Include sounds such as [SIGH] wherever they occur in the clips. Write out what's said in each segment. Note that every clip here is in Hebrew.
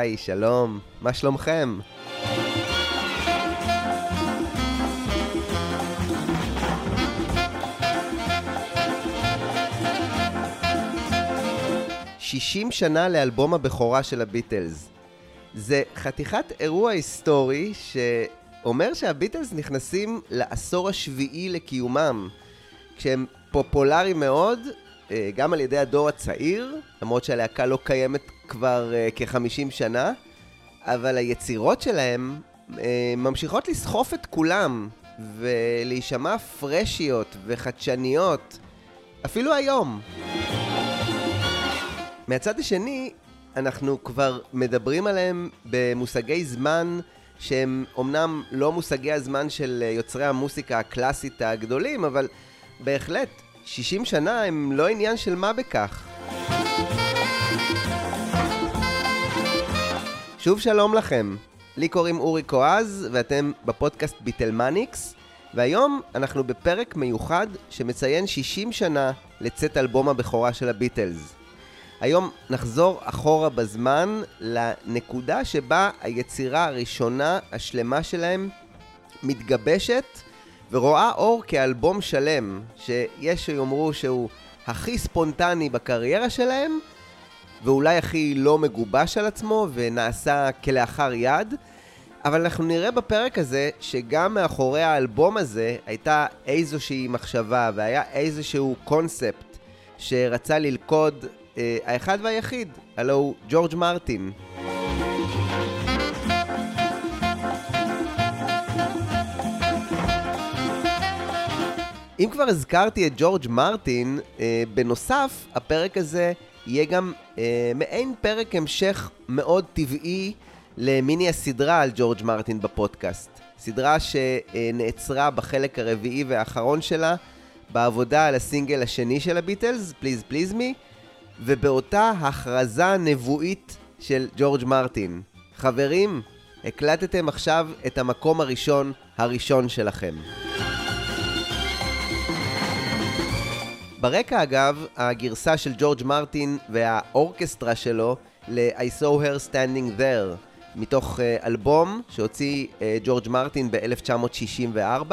היי, שלום, מה שלומכם? שישים שנה לאלבום הבכורה של הביטלס. זה חתיכת אירוע היסטורי שאומר שהביטלס נכנסים לעשור השביעי לקיומם, כשהם פופולריים מאוד, אה, גם על ידי הדור הצעיר, למרות שהלהקה לא קיימת כבר uh, כ-50 שנה, אבל היצירות שלהם uh, ממשיכות לסחוף את כולם ולהישמע פרשיות וחדשניות, אפילו היום. מהצד השני, אנחנו כבר מדברים עליהם במושגי זמן שהם אומנם לא מושגי הזמן של יוצרי המוסיקה הקלאסית הגדולים, אבל בהחלט, 60 שנה הם לא עניין של מה בכך. שוב שלום לכם, לי קוראים אורי קואז ואתם בפודקאסט ביטלמניקס והיום אנחנו בפרק מיוחד שמציין 60 שנה לצאת אלבום הבכורה של הביטלס. היום נחזור אחורה בזמן לנקודה שבה היצירה הראשונה השלמה שלהם מתגבשת ורואה אור כאלבום שלם, שיש שיאמרו שהוא הכי ספונטני בקריירה שלהם, ואולי הכי לא מגובש על עצמו ונעשה כלאחר יד. אבל אנחנו נראה בפרק הזה שגם מאחורי האלבום הזה הייתה איזושהי מחשבה והיה איזשהו קונספט שרצה ללכוד אה, האחד והיחיד, הלו הוא ג'ורג' מרטין. אם כבר הזכרתי את ג'ורג' מרטין, אה, בנוסף, הפרק הזה יהיה גם אה, מעין פרק המשך מאוד טבעי למיני הסדרה על ג'ורג' מרטין בפודקאסט. סדרה שנעצרה בחלק הרביעי והאחרון שלה בעבודה על הסינגל השני של הביטלס, פליז פליז מי, ובאותה הכרזה נבואית של ג'ורג' מרטין. חברים, הקלטתם עכשיו את המקום הראשון הראשון שלכם. ברקע אגב, הגרסה של ג'ורג' מרטין והאורקסטרה שלו ל-I saw her standing there, מתוך uh, אלבום שהוציא uh, ג'ורג' מרטין ב-1964,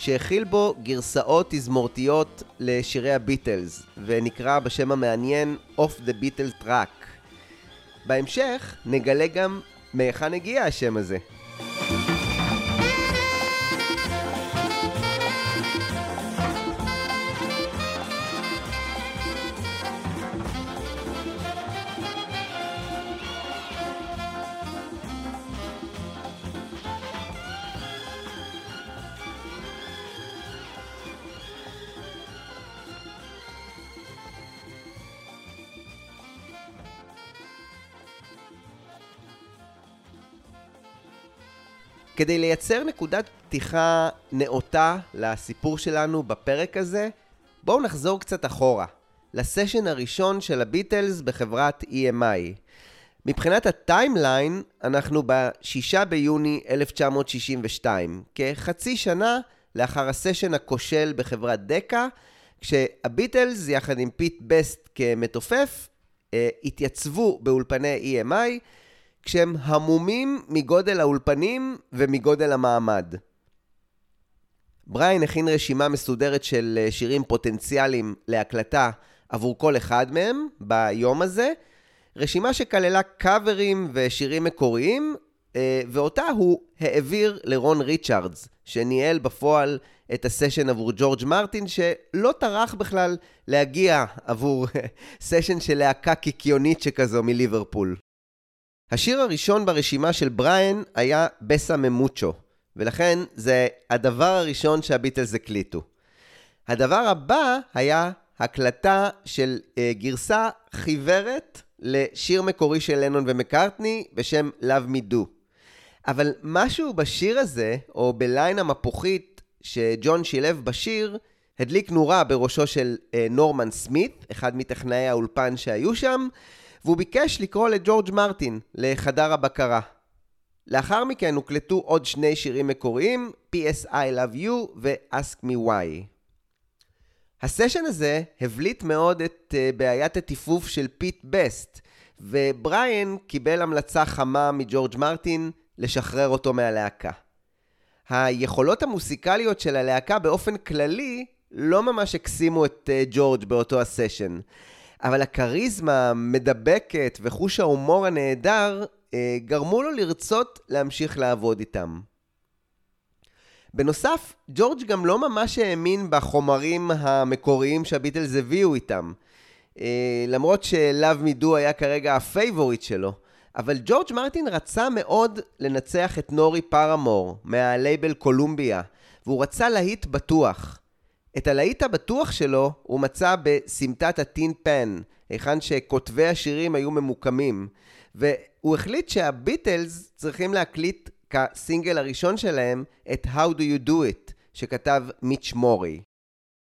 שהכיל בו גרסאות תזמורתיות לשירי הביטלס, ונקרא בשם המעניין Off the Beatles Track. בהמשך נגלה גם מהיכן הגיע השם הזה. כדי לייצר נקודת פתיחה נאותה לסיפור שלנו בפרק הזה, בואו נחזור קצת אחורה, לסשן הראשון של הביטלס בחברת EMI. מבחינת ה timeline, אנחנו ב-6 ביוני 1962, כחצי שנה לאחר הסשן הכושל בחברת Decca, כשהביטלס, יחד עם פיט בסט כמתופף, אה, התייצבו באולפני EMI, כשהם המומים מגודל האולפנים ומגודל המעמד. בריין הכין רשימה מסודרת של אה, שירים פוטנציאליים להקלטה עבור כל אחד מהם ביום הזה, רשימה שכללה קאברים ושירים מקוריים, אה, ואותה הוא העביר לרון ריצ'רדס, שניהל בפועל את הסשן עבור ג'ורג' מרטין, שלא טרח בכלל להגיע עבור [LAUGHS] סשן של להקה קיקיונית שכזו מליברפול. השיר הראשון ברשימה של בריין היה בסה ממוצ'ו, ולכן זה הדבר הראשון שהביטלס הקליטו. הדבר הבא היה הקלטה של uh, גרסה חיוורת לשיר מקורי של לנון ומקארטני בשם Love Me Do. אבל משהו בשיר הזה, או בליין המפוחית שג'ון שילב בשיר, הדליק נורה בראשו של אה, נורמן סמית, אחד מטכנאי האולפן שהיו שם, והוא ביקש לקרוא לג'ורג' מרטין לחדר הבקרה. לאחר מכן הוקלטו עוד שני שירים מקוריים, P.S. I Love You ו-Ask Me Why. הסשן הזה הבליט מאוד את אה, בעיית הטיפוף של פיט בסט, ובריאן קיבל המלצה חמה מג'ורג' מרטין לשחרר אותו מהלהקה. היכולות המוסיקליות של הלהקה באופן כללי לא ממש הקסימו את אה, ג'ורג' באותו הסשן, אבל הכריזמה המדבקת וחוש ההומור הנהדר אה, גרמו לו לרצות להמשיך לעבוד איתם. בנוסף, ג'ורג' גם לא ממש האמין בחומרים המקוריים שהביטלס הביאו איתם. אה, למרות ש-Love Me Do היה כרגע הפייבוריט שלו. אבל ג'ורג' מרטין רצה מאוד לנצח את נורי פארמור מהלייבל קולומביה, והוא רצה להיט בטוח. את הלהיט הבטוח שלו הוא מצא בסמטת הטין פן, היכן שכותבי השירים היו ממוקמים, והוא החליט שהביטלס צריכים להקליט כסינגל הראשון שלהם את How Do You Do It, שכתב מיץ' מורי.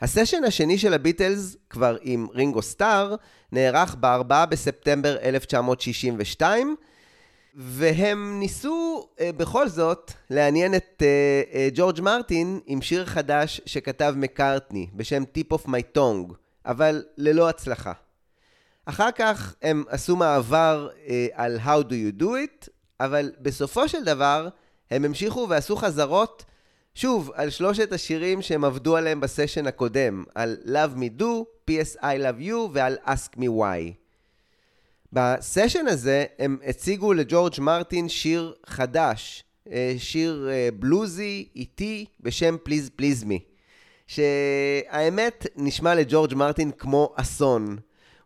הסשן השני של הביטלס, כבר עם רינגו סטאר, נערך ב-4 בספטמבר 1962, והם ניסו uh, בכל זאת לעניין את uh, uh, ג'ורג' מרטין עם שיר חדש שכתב מקארטני בשם Tip of My Tongue, אבל ללא הצלחה. אחר כך הם עשו מעבר על How Do You Do It, אבל בסופו של דבר הם המשיכו ועשו חזרות שוב, על שלושת השירים שהם עבדו עליהם בסשן הקודם, על Love Me Do, P.S. I Love You ועל Ask Me Why. בסשן הזה הם הציגו לג'ורג' מרטין שיר חדש, אה, שיר אה, בלוזי איטי בשם Please Please Me, שהאמת נשמע לג'ורג' מרטין כמו אסון.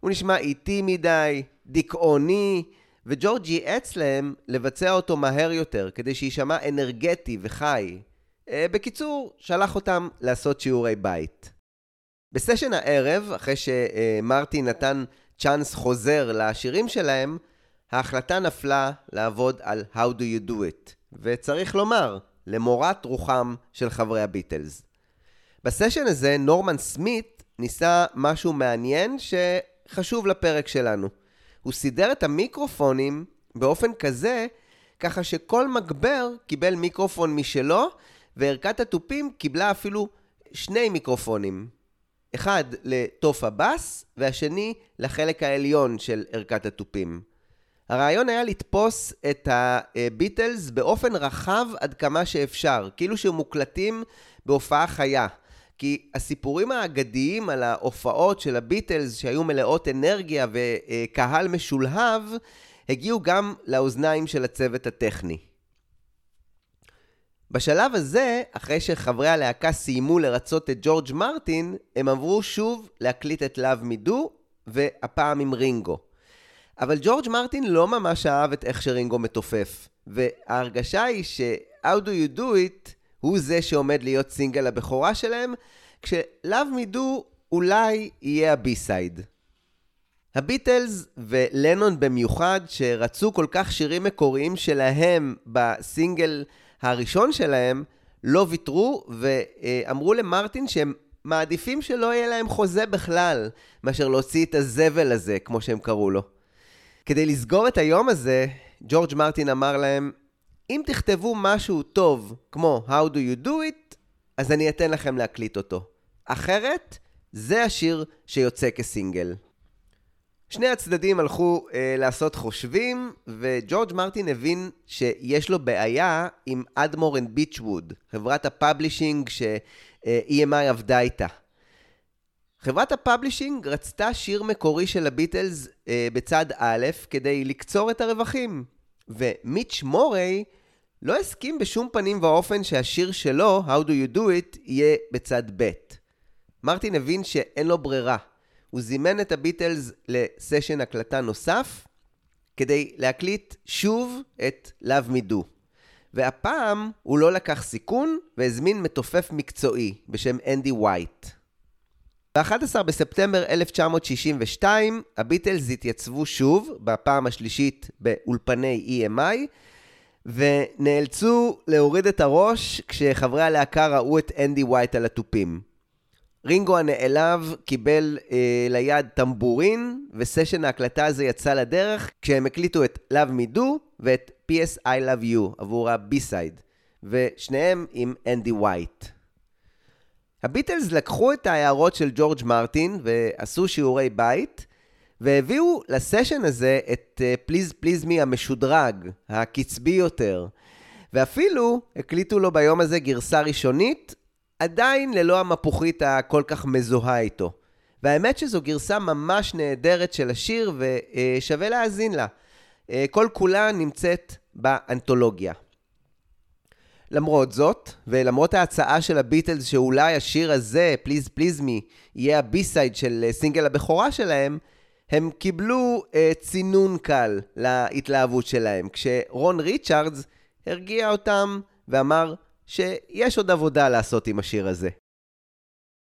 הוא נשמע איטי מדי, דיכאוני, וג'ורג' ייעץ להם לבצע אותו מהר יותר, כדי שיישמע אנרגטי וחי. אה, בקיצור, שלח אותם לעשות שיעורי בית. בסשן הערב, אחרי שמרטי נתן צ'אנס חוזר לשירים שלהם, ההחלטה נפלה לעבוד על How Do You Do It, וצריך לומר, למורת רוחם של חברי הביטלס. בסשן הזה נורמן סמית ניסה משהו מעניין שחשוב לפרק שלנו. הוא סידר את המיקרופונים באופן כזה, ככה שכל מגבר קיבל מיקרופון משלו, וערכת התופים קיבלה אפילו שני מיקרופונים. אחד לתוף הבאס, והשני לחלק העליון של ערכת התופים. הרעיון היה לתפוס את הביטלס באופן רחב עד כמה שאפשר, כאילו שהם מוקלטים בהופעה חיה. כי הסיפורים האגדיים על ההופעות של הביטלס שהיו מלאות אנרגיה וקהל משולהב, הגיעו גם לאוזניים של הצוות הטכני. בשלב הזה, אחרי שחברי הלהקה סיימו לרצות את ג'ורג' מרטין, הם עברו שוב להקליט את Me Do, והפעם עם רינגו. אבל ג'ורג' מרטין לא ממש אהב את איך שרינגו מתופף, וההרגשה היא ש-How do you do it הוא זה שעומד להיות סינגל הבכורה שלהם, Me Do אולי יהיה ה-B-Side. הביטלס ולנון במיוחד, שרצו כל כך שירים מקוריים שלהם בסינגל הראשון שלהם, לא ויתרו ואמרו למרטין שהם מעדיפים שלא יהיה להם חוזה בכלל, מאשר להוציא את הזבל הזה, כמו שהם קראו לו. כדי לסגור את היום הזה, ג'ורג' מרטין אמר להם, אם תכתבו משהו טוב, כמו How do you do it, אז אני אתן לכם להקליט אותו. אחרת, זה השיר שיוצא כסינגל. שני הצדדים הלכו אה, לעשות חושבים, וג'ורג' מרטין הבין שיש לו בעיה עם Ardmore and Beechwood, חברת ה-publishing ש-EMI עבדה איתה. חברת ה-publishing רצתה שיר מקורי של הביטלס אה, בצד א' כדי לקצור את הרווחים, ומיץ' מורי לא הסכים בשום פנים ואופן שהשיר שלו, How do you do it, יהיה בצד ב'. מרטין הבין שאין לו ברירה. הוא זימן את הביטלס לסשן הקלטה נוסף, כדי להקליט שוב את Love Me Do. והפעם הוא לא לקח סיכון והזמין מתופף מקצועי בשם אנדי וייט. ב-11 בספטמבר 1962 הביטלס התייצבו שוב, בפעם השלישית באולפני EMI, ונאלצו להוריד את הראש כשחברי הלהקה ראו את אנדי וייט על התופים. רינגו הנעלב קיבל אה, ליד טמבורין, וסשן ההקלטה הזה יצא לדרך כשהם הקליטו את Love Me Do ואת P.S. I Love You עבור ה-B-Side, ושניהם עם אנדי וייט. הביטלס לקחו את ההערות של ג'ורג' מרטין ועשו שיעורי בית, והביאו לסשן הזה את Please Please Me המשודרג, הקצבי יותר. ואפילו הקליטו לו ביום הזה גרסה ראשונית, עדיין ללא המפוחית הכל כך מזוהה איתו. והאמת שזו גרסה ממש נהדרת של השיר ושווה להאזין לה. כל כולה נמצאת באנתולוגיה. למרות זאת, ולמרות ההצעה של הביטלס שאולי השיר הזה, Please Please Me, יהיה ה-B-Side של סינגל הבכורה שלהם, הם קיבלו אה, צינון קל להתלהבות שלהם, כשרון ריצ'רדס הרגיע אותם ואמר שיש עוד עבודה לעשות עם השיר הזה.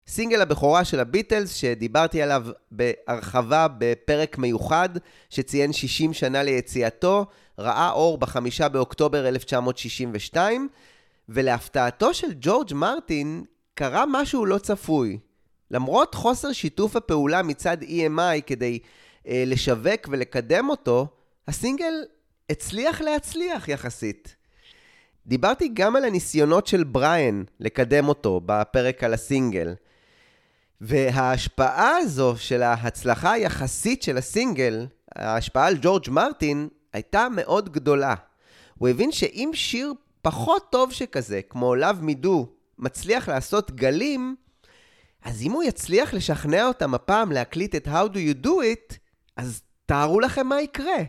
סינגל הבכורה של הביטלס, שדיברתי עליו בהרחבה בפרק מיוחד שציין 60 שנה ליציאתו, ראה אור בחמישה באוקטובר 1962, ולהפתעתו של ג'ורג' מרטין קרה משהו לא צפוי. למרות חוסר שיתוף הפעולה מצד EMI כדי אה, לשווק ולקדם אותו, הסינגל הצליח להצליח יחסית. דיברתי גם על הניסיונות של בריאן לקדם אותו בפרק על הסינגל. וההשפעה הזו של ההצלחה היחסית של הסינגל, ההשפעה על ג'ורג' מרטין, הייתה מאוד גדולה. הוא הבין שאם שיר פחות טוב שכזה, כמו Me Do, מצליח לעשות גלים, אז אם הוא יצליח לשכנע אותם הפעם להקליט את How Do You Do It, אז תארו לכם מה יקרה.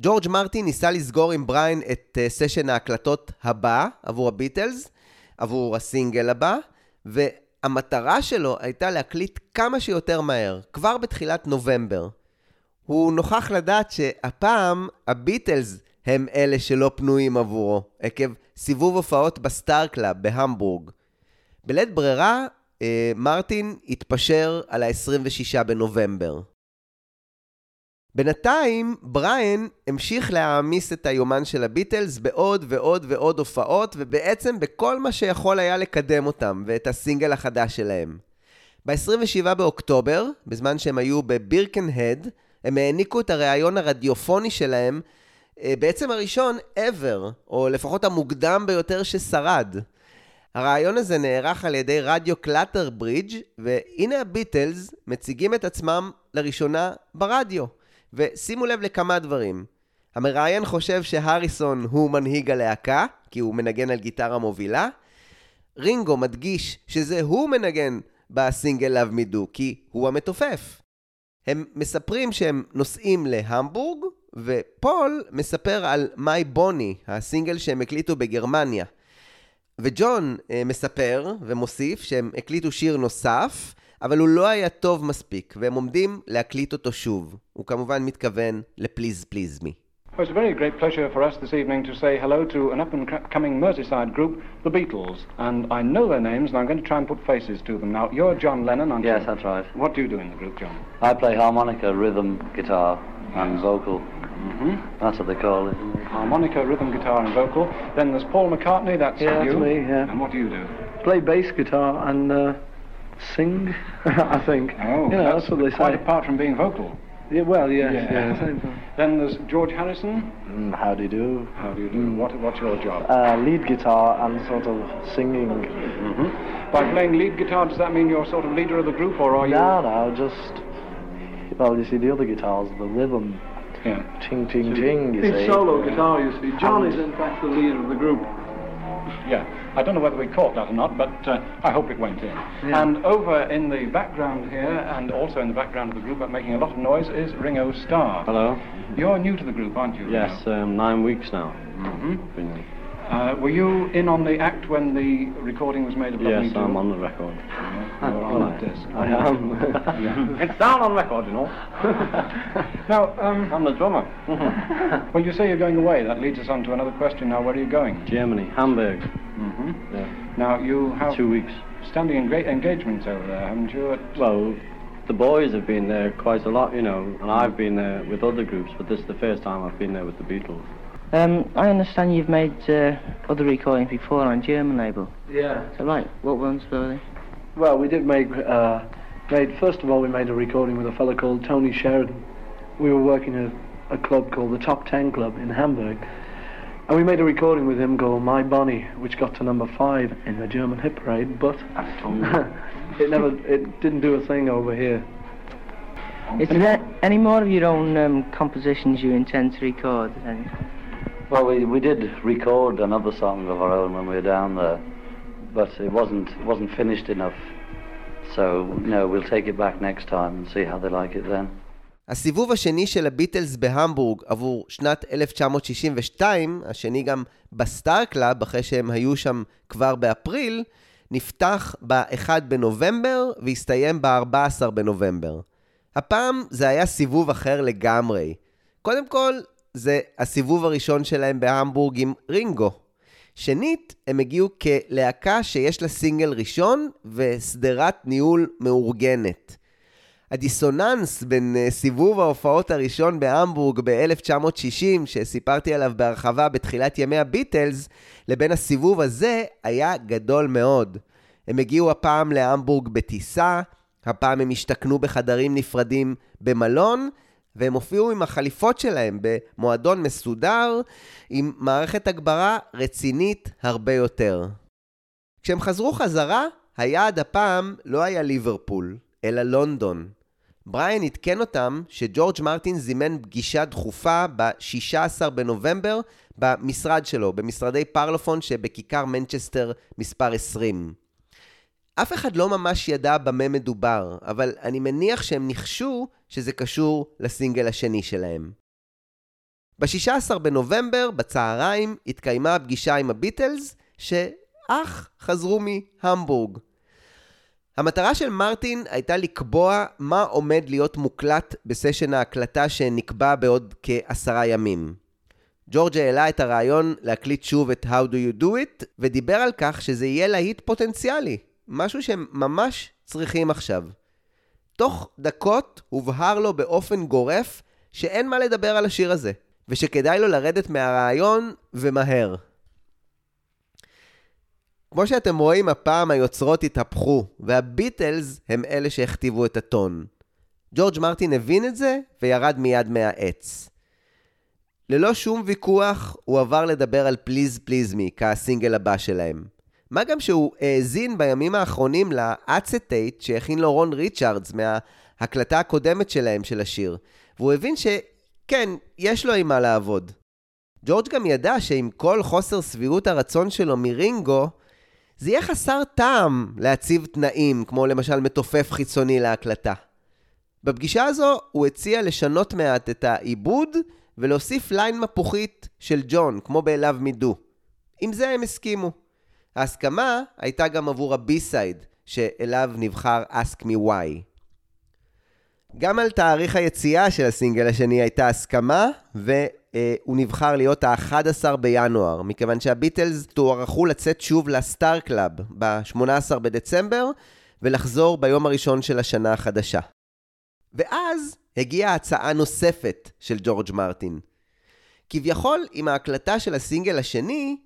ג'ורג' מרטין ניסה לסגור עם בריין את סשן ההקלטות הבא עבור הביטלס, עבור הסינגל הבא, והמטרה שלו הייתה להקליט כמה שיותר מהר, כבר בתחילת נובמבר. הוא נוכח לדעת שהפעם הביטלס הם אלה שלא פנויים עבורו, עקב סיבוב הופעות בסטאר קלאב בהמבורג. בלית ברירה, אה, מרטין התפשר על ה-26 בנובמבר. בינתיים, בריאן המשיך להעמיס את היומן של הביטלס בעוד ועוד ועוד הופעות, ובעצם בכל מה שיכול היה לקדם אותם, ואת הסינגל החדש שלהם. ב-27 באוקטובר, בזמן שהם היו בבירקן-הד, הם העניקו את הריאיון הרדיופוני שלהם, אה, בעצם הראשון ever, או לפחות המוקדם ביותר ששרד. הראיון הזה נערך על ידי רדיו קלאטר ברידג' והנה הביטלס מציגים את עצמם לראשונה ברדיו. ושימו לב לכמה דברים. המראיין חושב שהריסון הוא מנהיג הלהקה, כי הוא מנגן על גיטרה מובילה. רינגו מדגיש שזה הוא מנגן בסינגל Me Do, כי הוא המתופף. הם מספרים שהם נוסעים להמבורג, ופול מספר על My Bonnie, הסינגל שהם הקליטו בגרמניה. וג'ון אה, מספר ומוסיף שהם הקליטו שיר נוסף, אבל הוא לא היה טוב מספיק, והם עומדים להקליט אותו שוב. הוא כמובן מתכוון ל-Please Please Me. Well, it's a very great pleasure for us this evening to say hello to an up-and-coming Merseyside group, the Beatles. And I know their names, and I'm going to try and put faces to them. Now, you're John Lennon, aren't Yes, you? that's right. What do you do in the group, John? I play harmonica, rhythm, guitar, and vocal. Mm-hmm. That's what they call it. Harmonica, rhythm, guitar, and vocal. Then there's Paul McCartney, that's Yeah, you. that's me, yeah. And what do you do? play bass guitar and uh, sing, [LAUGHS] I think. Oh, you know, that's, what they quite say. apart from being vocal. Yeah, well, yes, Yeah. yeah. same thing. [LAUGHS] Then there's George Harrison. Mm, how do you do? How do you do? What, what's your job? Uh, lead guitar and sort of singing. Mm-hmm. By playing lead guitar, does that mean you're sort of leader of the group, or are you? No, no, just. Well, you see, the other guitars, the rhythm, Yeah. ting, ting, ting. You It's see. solo guitar, you see. John And- is in fact the leader of the group. Yeah, I don't know whether we caught that or not, but uh, I hope it went in. Yeah. And over in the background here, and also in the background of the group, but making a lot of noise, is Ringo Starr. Hello. You're new to the group, aren't you? Yes, um, nine weeks now. hmm Been- Uh, were you in on the act when the recording was made of Yes? I'm on the record. Yeah, you're on that disc. I am. [LAUGHS] Yeah. It's down on record, you know. [LAUGHS] Now, um, I'm the drummer. [LAUGHS] when you say you're going away, that leads us on to another question. Now, where are you going? Germany, Hamburg. hmm Yeah. Now, you have Two weeks. standing enga- engagements over there, haven't you? At, Well, the boys have been there quite a lot, you know, and I've been there with other groups, but this is the first time I've been there with the Beatles. Um, I understand you've made uh, other recordings before on German label. Yeah. That right? What ones were they? Well, we did make, uh, made, first of all, we made a recording with a fellow called Tony Sheridan. We were working at a club called the Top Ten Club in Hamburg. And we made a recording with him called My Bonnie, which got to number five in the German hit parade, but [LAUGHS] it never, it didn't do a thing over here. Is there any more of your own um, compositions you intend to record? Any? Well, we, we did record another song of our own when we were down there, but it wasn't wasn't finished enough. So no, we'll take it back next time and see how they like it then. הסיבוב השני של הביטלס בהמבורג עבור שנת 1962, השני גם בסטאר קלאב, אחרי שהם היו שם כבר באפריל, נפתח ב-1 בנובמבר והסתיים ב-14 בנובמבר. הפעם זה היה סיבוב אחר לגמרי. קודם כל, זה הסיבוב הראשון שלהם בהמבורג עם רינגו. שנית, הם הגיעו כלהקה שיש לה סינגל ראשון וחברת ניהול מאורגנת. הדיסוננס בין אה, סיבוב ההופעות הראשון בהמבורג ב-1960, שסיפרתי עליו בהרחבה בתחילת ימי הביטלס, לבין הסיבוב הזה היה גדול מאוד. הם הגיעו הפעם להמבורג בטיסה, הפעם הם השתכנו בחדרים נפרדים במלון, והם הופיעו עם החליפות שלהם במועדון מסודר, עם מערכת הגברה רצינית הרבה יותר. כשהם חזרו חזרה, היעד הפעם לא היה ליברפול, אלא לונדון. בריאן עדכן אותם שג'ורג' מרטין זימן פגישה דחופה ב-16 בנובמבר במשרד שלו, במשרדי פרלופון שבכיכר מנצ'סטר מספר 20. אף אחד לא ממש ידע במה מדובר, אבל אני מניח שהם ניחשו שזה קשור לסינגל השני שלהם. ב-16 בנובמבר, בצהריים, התקיימה הפגישה עם הביטלס, שאך חזרו מהמבורג. המטרה של מרטין הייתה לקבוע מה עומד להיות מוקלט בסשן ההקלטה שנקבע בעוד כעשרה ימים. ג'ורג' העלה את הרעיון להקליט שוב את How Do You Do It, ודיבר על כך שזה יהיה להיט פוטנציאלי, משהו שהם ממש צריכים עכשיו. תוך דקות הובהר לו באופן גורף שאין מה לדבר על השיר הזה, ושכדאי לו לרדת מהרעיון ומהר. כמו שאתם רואים, הפעם היוצרות התהפכו, והביטלס הם אלה שהכתיבו את הטון. ג'ורג' מרטין הבין את זה, וירד מיד מהעץ. ללא שום ויכוח, הוא עבר לדבר על Please Please Me, כהסינגל הבא שלהם. מה גם שהוא האזין בימים האחרונים ל-acetate שהכין לו רון ריצ'רדס מההקלטה הקודמת שלהם של השיר, והוא הבין שכן, יש לו עם מה לעבוד. ג'ורג' גם ידע שעם כל חוסר שביעות הרצון שלו מרינגו, זה יהיה חסר טעם להציב תנאים, כמו למשל מתופף חיצוני להקלטה. בפגישה הזו הוא הציע לשנות מעט את העיבוד ולהוסיף line מפוחית של ג'ון, כמו Me Do. עם זה הם הסכימו. ההסכמה הייתה גם עבור ה-B-Side, שאליו נבחר Ask Me Why. גם על תאריך היציאה של הסינגל השני הייתה הסכמה, והוא נבחר להיות ה-11 בינואר, מכיוון שהביטלס תוארכו לצאת שוב לסטאר קלאב ב-18 בדצמבר, ולחזור ביום הראשון של השנה החדשה. ואז הגיעה הצעה נוספת של ג'ורג' מרטין. כביכול, עם ההקלטה של הסינגל השני,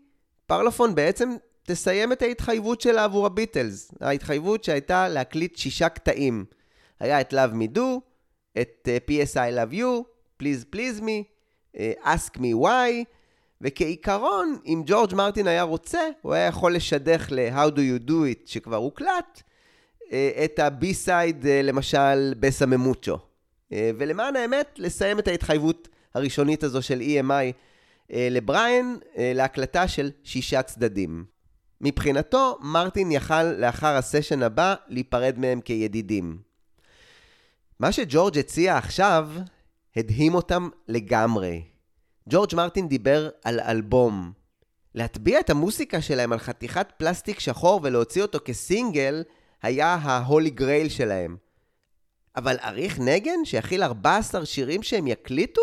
פרלופון בעצם תסיים את ההתחייבות שלה עבור הביטלס. ההתחייבות שהייתה להקליט שישה קטעים. היה את Love Me Do, את uh, P.S. I Love You, Please Please Me, uh, Ask Me Why, וכעיקרון, אם ג'ורג' מרטין היה רוצה, הוא היה יכול לשדך ל-How Do You Do It, שכבר הוקלט, uh, את ה-B-Side, למשל, בסה ממוצ'ו. Uh, ולמען האמת, לסיים את ההתחייבות הראשונית הזו של EMI לבריאן, uh, להקלטה של שישה צדדים. מבחינתו, מרטין יכל לאחר הסשן הבא להיפרד מהם כידידים. מה שג'ורג' הציע עכשיו, הדהים אותם לגמרי. ג'ורג' מרטין דיבר על אלבום. להטביע את המוסיקה שלהם על חתיכת פלסטיק שחור ולהוציא אותו כסינגל, היה ההולי גרייל שלהם. אבל אריך נגן שיכיל 14 שירים שהם יקליטו?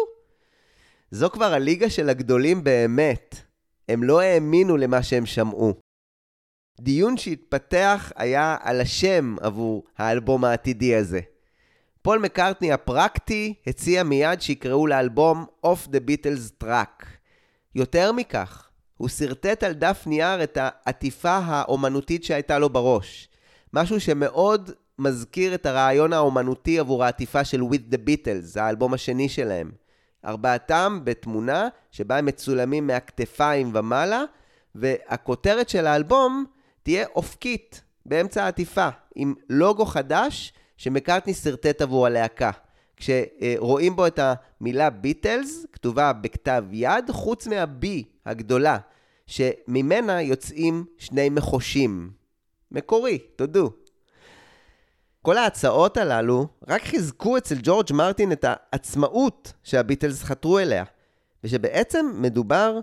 זו כבר הליגה של הגדולים באמת. הם לא האמינו למה שהם שמעו. דיון שהתפתח היה על השם עבור האלבום העתידי הזה. פול מקארטני הפרקטי הציע מיד שיקראו לאלבום Off the Beatles Track. יותר מכך, הוא שרטט על דף נייר את העטיפה האומנותית שהייתה לו בראש. משהו שמאוד מזכיר את הרעיון האומנותי עבור העטיפה של With the Beatles, האלבום השני שלהם. ארבעתם בתמונה שבה הם מצולמים מהכתפיים ומעלה, והכותרת של האלבום תהיה אופקית, באמצע העטיפה, עם לוגו חדש שמקארטני שרטט עבור הלהקה. כשרואים בו את המילה ביטלס, כתובה בכתב יד, חוץ מה-B הגדולה, שממנה יוצאים שני מחושים. מקורי, תודו. כל ההצעות הללו רק חיזקו אצל ג'ורג' מרטין את העצמאות שהביטלס חתרו אליה, ושבעצם מדובר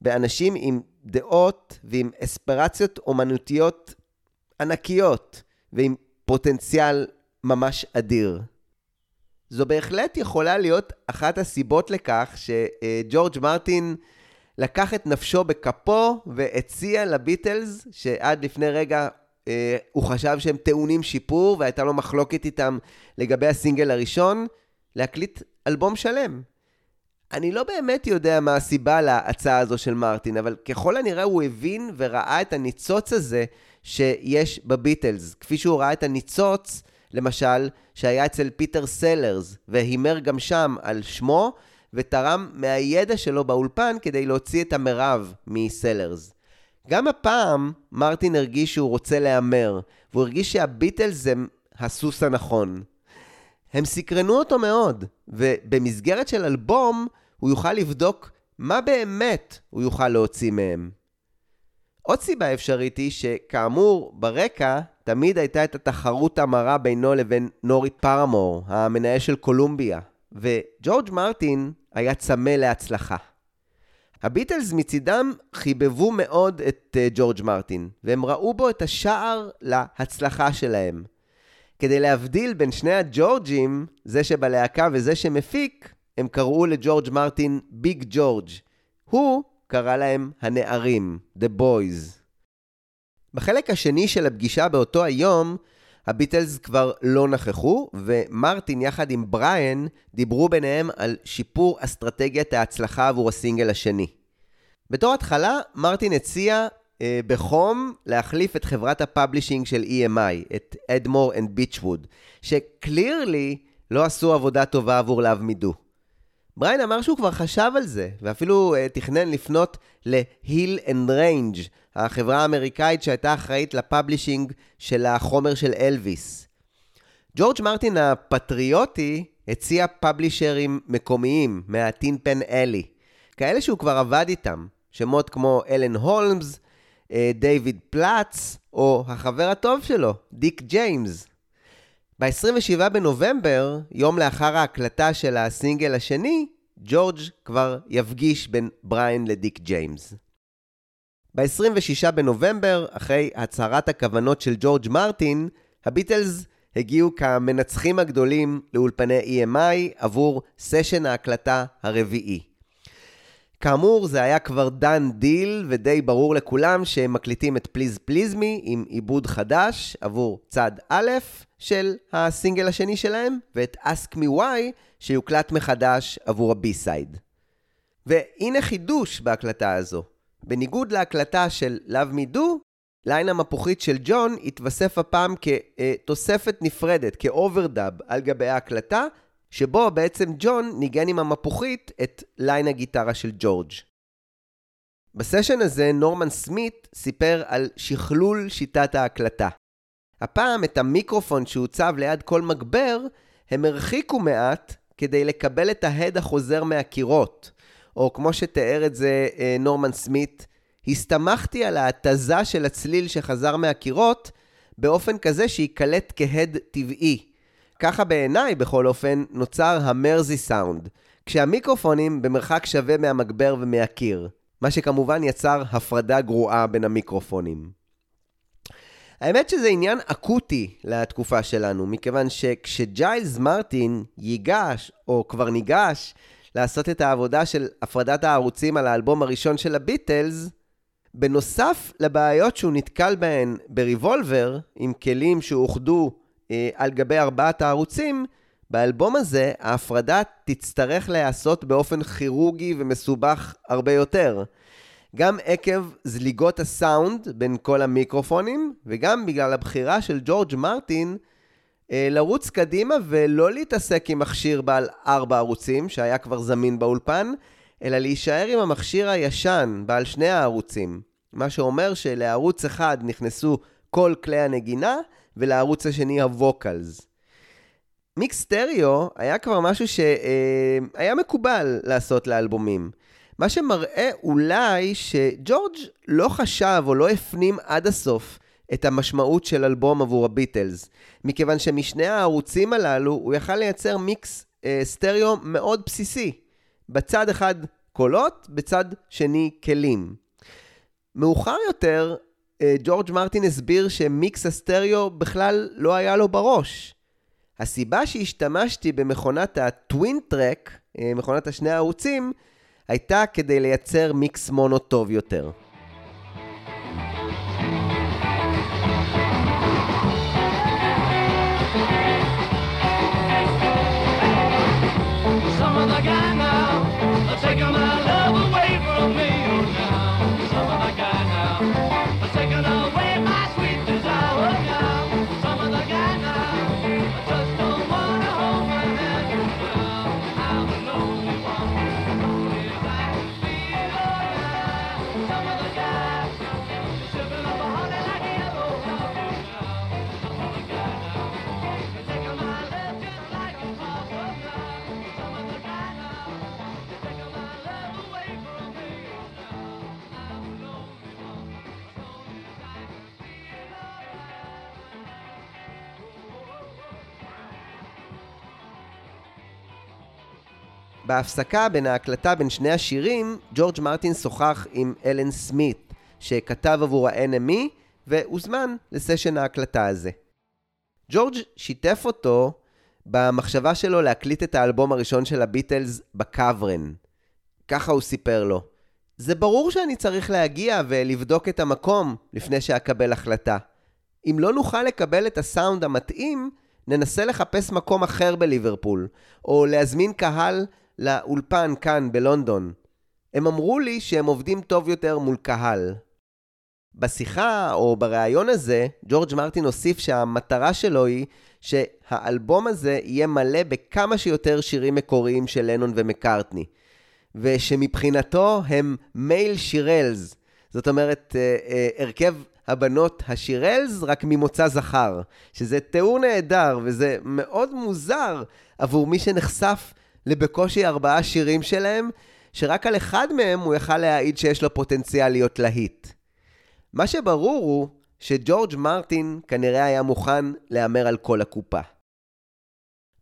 באנשים עם דעות ועם אספירציות אומנותיות ענקיות ועם פוטנציאל ממש אדיר. זו בהחלט יכולה להיות אחת הסיבות לכך שג'ורג' מרטין לקח את נפשו בכפו והציע לביטלס, שעד לפני רגע אה, הוא חשב שהם טעונים שיפור והייתה לו מחלוקת איתם לגבי הסינגל הראשון, להקליט אלבום שלם. אני לא באמת יודע מה הסיבה להצעה הזו של מרטין, אבל ככל הנראה הוא הבין וראה את הניצוץ הזה שיש בביטלס. כפי שהוא ראה את הניצוץ, למשל, שהיה אצל פיטר סלרס, והימר גם שם על שמו, ותרם מהידע שלו באולפן כדי להוציא את המרב מסלרס. גם הפעם מרטין הרגיש שהוא רוצה להמר, והוא הרגיש שהביטלס הם הסוס הנכון. הם סקרנו אותו מאוד, ובמסגרת של אלבום הוא יוכל לבדוק מה באמת הוא יוכל להוציא מהם. עוד סיבה אפשרית היא שכאמור, ברקע תמיד הייתה את התחרות המרה בינו לבין נורי פרמור, המנהל של קולומביה, וג'ורג' מרטין היה צמא להצלחה. הביטלס מצידם חיבבו מאוד את uh, ג'ורג' מרטין, והם ראו בו את השער להצלחה שלהם. כדי להבדיל בין שני הג'ורג'ים, זה שבלהקה וזה שמפיק, הם קראו לג'ורג' מרטין ביג ג'ורג'. הוא קרא להם הנערים, The Boys. בחלק השני של הפגישה באותו היום, הביטלס כבר לא נכחו, ומרטין יחד עם בריאן דיברו ביניהם על שיפור אסטרטגיית ההצלחה עבור הסינגל השני. בתור התחלה, מרטין הציע בחום להחליף את חברת ה publishing של EMI, את Ardmore and Beechwood, ש clearly לא עשו עבודה טובה עבור ל Love Me Do. בריין אמר שהוא כבר חשב על זה, ואפילו uh, תכנן לפנות ל-Hill and Range, החברה האמריקאית שהייתה אחראית ל publishing של החומר של אלוויס. ג'ורג' מרטין הפטריוטי הציע publisher ים מקומיים מה Tin Pan Alley, כאלה שהוא כבר עבד איתם, שמות כמו אלן הולמס, אה, דייוויד פלאץ, או החבר הטוב שלו, דיק ג'יימס. ב-27 בנובמבר, יום לאחר ההקלטה של הסינגל השני, ג'ורג' כבר יפגיש בין בריין לדיק ג'יימס. ב-26 בנובמבר, אחרי הצהרת הכוונות של ג'ורג' מרטין, הביטלס הגיעו כמנצחים הגדולים לאולפני EMI עבור סשן ההקלטה הרביעי. כאמור, זה היה כבר done deal, ודי ברור לכולם שהם מקליטים את Please Please Me עם עיבוד חדש עבור צד א' של הסינגל השני שלהם, ואת Ask Me Why שיוקלט מחדש עבור ה B-side. והנה חידוש בהקלטה הזו. בניגוד להקלטה של Love Me Do, line המפוחית של ג'ון התווסף הפעם כתוספת נפרדת, כ overdub על גבי ההקלטה, שבו בעצם ג'ון ניגן עם המפוחית את line הגיטרה של ג'ורג'. בסשן הזה נורמן סמית סיפר על שכלול שיטת ההקלטה. הפעם את המיקרופון שהוצב ליד כל מגבר, הם הרחיקו מעט כדי לקבל את ההד החוזר מהקירות. או כמו שתיאר את זה אה, נורמן סמית, הסתמכתי על ההתזה של הצליל שחזר מהקירות באופן כזה שייקלט כהד טבעי. ככה בעיניי, בכל אופן, נוצר המרזי סאונד, כשהמיקרופונים במרחק שווה מהמגבר ומהקיר, מה שכמובן יצר הפרדה גרועה בין המיקרופונים. האמת שזה עניין אקוטי לתקופה שלנו, מכיוון שכשג'יילס מרטין ייגש, או כבר ניגש, לעשות את העבודה של הפרדת הערוצים על האלבום הראשון של הביטלס, בנוסף לבעיות שהוא נתקל בהן בריבולבר, עם כלים שאוחדו על גבי ארבעת הערוצים, באלבום הזה ההפרדה תצטרך להיעשות באופן כירורגי ומסובך הרבה יותר. גם עקב זליגות הסאונד בין כל המיקרופונים, וגם בגלל הבחירה של ג'ורג' מרטין אה, לרוץ קדימה ולא להתעסק עם מכשיר בעל ארבע ערוצים, שהיה כבר זמין באולפן, אלא להישאר עם המכשיר הישן, בעל שני הערוצים. מה שאומר שלערוץ אחד נכנסו כל כלי הנגינה, ולערוץ השני הווקלס. מיקס סטריאו היה כבר משהו שהיה מקובל לעשות לאלבומים. מה שמראה אולי שג'ורג' לא חשב או לא הפנים עד הסוף את המשמעות של אלבום עבור הביטלס, מכיוון שמשני הערוצים הללו הוא יכל לייצר מיקס אה, סטריאו מאוד בסיסי. בצד אחד קולות, בצד שני כלים. מאוחר יותר, אה, ג'ורג' מרטין הסביר שמיקס הסטריאו בכלל לא היה לו בראש. הסיבה שהשתמשתי במכונת הטווין טרק, אה, מכונת השני הערוצים, הייתה כדי לייצר מיקס מונו טוב יותר. בהפסקה בין ההקלטה בין שני השירים, ג'ורג' מרטין שוחח עם אלן סמית, שכתב עבור ה-NME, והוזמן לסשן ההקלטה הזה. ג'ורג' שיתף אותו במחשבה שלו להקליט את האלבום הראשון של הביטלס בקוורן. ככה הוא סיפר לו. זה ברור שאני צריך להגיע ולבדוק את המקום לפני שאקבל החלטה. אם לא נוכל לקבל את הסאונד המתאים, ננסה לחפש מקום אחר בליברפול, או להזמין קהל לאולפן כאן בלונדון. הם אמרו לי שהם עובדים טוב יותר מול קהל. בשיחה או בריאיון הזה, ג'ורג' מרטין הוסיף שהמטרה שלו היא שהאלבום הזה יהיה מלא בכמה שיותר שירים מקוריים של לנון ומקארטני. ושמבחינתו הם מייל שירלס. זאת אומרת, אה, אה, הרכב הבנות השירלס רק ממוצא זכר. שזה תיאור נהדר, וזה מאוד מוזר עבור מי שנחשף לבקושי ארבעה שירים שלהם, שרק על אחד מהם הוא יכל להעיד שיש לו פוטנציאל להיות להיט. מה שברור הוא שג'ורג' מרטין כנראה היה מוכן להמר על כל הקופה.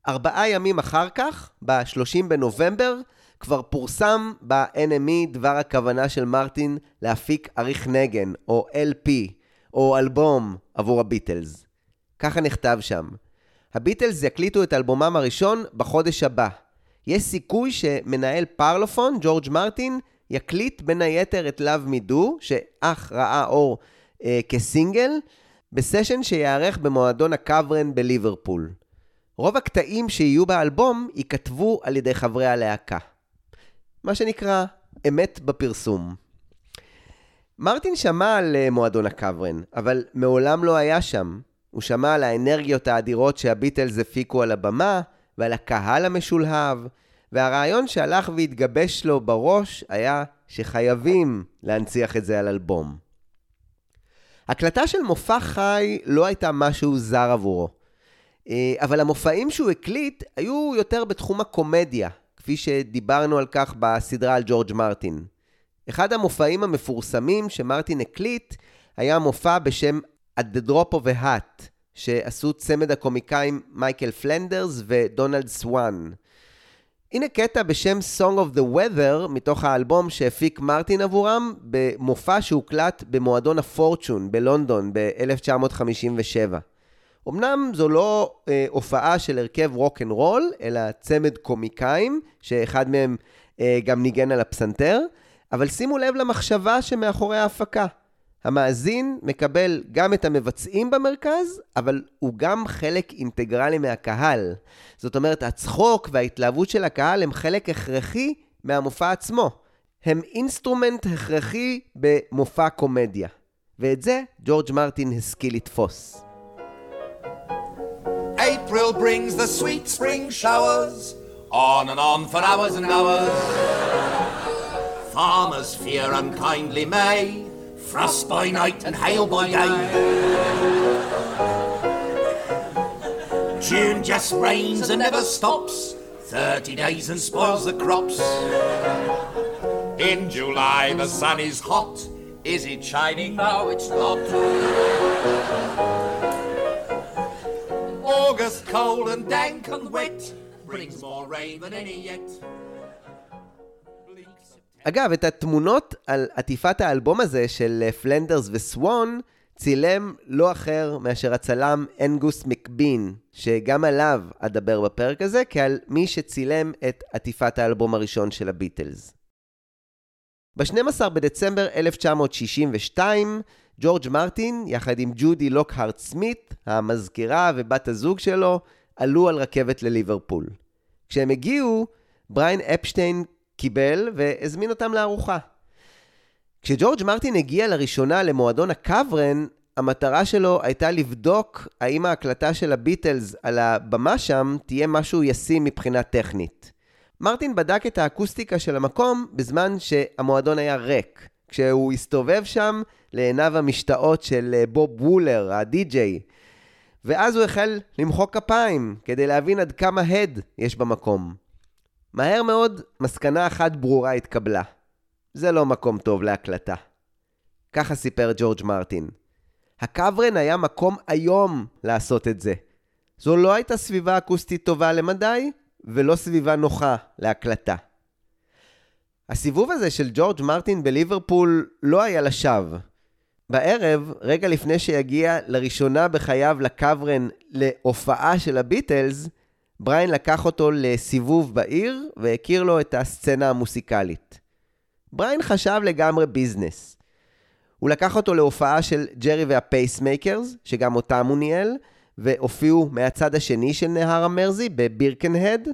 ארבעה ימים אחר כך, ב-30 בנובמבר, כבר פורסם ב-NME דבר הכוונה של מרטין להפיק אריך נגן, או LP, או אלבום עבור הביטלס. ככה נכתב שם. הביטלס יקליטו את אלבומם הראשון בחודש הבא. יש סיכוי שמנהל פרלופון, ג'ורג' מרטין, יקליט בין היתר את Me Do, שאך ראה אור אה, כסינגל, בסשן שיערך במועדון הקוורן בליברפול. רוב הקטעים שיהיו באלבום ייכתבו על ידי חברי הלהקה. מה שנקרא אמת בפרסום. מרטין שמע על אה, מועדון הקוורן, אבל מעולם לא היה שם. הוא שמע על האנרגיות האדירות שהביטלס הפיקו על הבמה, ועל הקהל המשולהב, והרעיון שהלך והתגבש לו בראש היה שחייבים להנציח את זה על אלבום. הקלטה של מופע חי לא הייתה משהו זר עבורו, אה, אבל המופעים שהוא הקליט היו יותר בתחום הקומדיה, כפי שדיברנו על כך בסדרה על ג'ורג' מרטין. אחד המופעים המפורסמים שמרטין הקליט היה מופע בשם At the Drop of a Hat, שעשו צמד הקומיקאים מייקל פלנדרס ודונלד סוואן. הנה קטע בשם Song of the Weather מתוך האלבום שהפיק מרטין עבורם במופע שהוקלט במועדון הפורצ'ון בלונדון ב-1957. אמנם זו לא אה, הופעה של הרכב רול, אלא צמד קומיקאים, שאחד מהם אה, גם ניגן על הפסנתר, אבל שימו לב למחשבה שמאחורי ההפקה. המאזין מקבל גם את המבצעים במרכז, אבל הוא גם חלק אינטגרלי מהקהל. זאת אומרת, הצחוק וההתלהבות של הקהל הם חלק הכרחי מהמופע עצמו. הם אינסטרומנט הכרחי במופע קומדיה. ואת זה ג'ורג' מרטין השכיל לתפוס. April brings the sweet spring showers, on and on for hours and hours. Farmers fear unkindly May, frost by night and hail by day. June just rains and never stops, 30 days and spoils the crops. In July the sun is hot, is it shining? No, it's not. August cold and dank and wet brings more rain than any yet. אגב, את התמונות על עטיפת האלבום הזה של אה, פלנדרס וסוואן צילם לא אחר מאשר הצלם אנגוס מקבין, שגם עליו אדבר בפרק הזה, כעל מי שצילם את עטיפת האלבום הראשון של הביטלס. ב-12 בדצמבר 1962, ג'ורג' מרטין, יחד עם ג'ודי לוקהארט סמית, המזכירה ובת הזוג שלו, עלו על רכבת לליברפול. כשהם הגיעו, בריין אפשטיין קיבל והזמין אותם לארוחה. כשג'ורג' מרטין הגיע לראשונה למועדון הקוורן, המטרה שלו הייתה לבדוק האם ההקלטה של הביטלס על הבמה שם תהיה משהו ישים מבחינה טכנית. מרטין בדק את האקוסטיקה של המקום בזמן שהמועדון היה ריק. כשהוא הסתובב שם לעיניו המשתאות של אה, בוב וולר, הדי-ג'יי. ואז הוא החל למחוא כפיים כדי להבין עד כמה הד יש במקום. מהר מאוד, מסקנה אחת ברורה התקבלה. זה לא מקום טוב להקלטה. ככה סיפר ג'ורג' מרטין. הקוורן היה מקום איום לעשות את זה. זו לא הייתה סביבה אקוסטית טובה למדי, ולא סביבה נוחה להקלטה. הסיבוב הזה של ג'ורג' מרטין בליברפול לא היה לשווא. בערב, רגע לפני שיגיע לראשונה בחייו לקאברן להופעה של הביטלס, בריין לקח אותו לסיבוב בעיר והכיר לו את הסצנה המוסיקלית. בריין חשב לגמרי ביזנס. הוא לקח אותו להופעה של ג'רי והפייסמייקרס, שגם אותם הוא ניהל, והופיעו מהצד השני של נהר המרזי, בבירקנהד.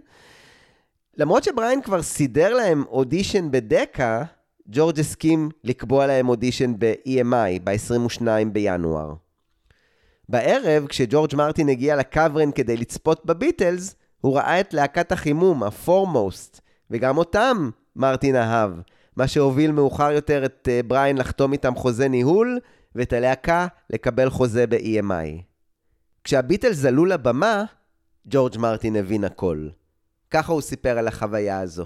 למרות שבריין כבר סידר להם אודישן בדקה, ג'ורג' הסכים לקבוע להם אודישן ב-EMI ב-22 בינואר. בערב, כשג'ורג' מרטין הגיע לקוורן כדי לצפות בביטלס, הוא ראה את להקת החימום, הפורמוסט, וגם אותם מרטין אהב, מה שהוביל מאוחר יותר את אה, בריין לחתום איתם חוזה ניהול, ואת הלהקה לקבל חוזה ב-EMI. כשהביטלס עלו לבמה, ג'ורג' מרטין הבין הכל. ככה הוא סיפר על החוויה הזו.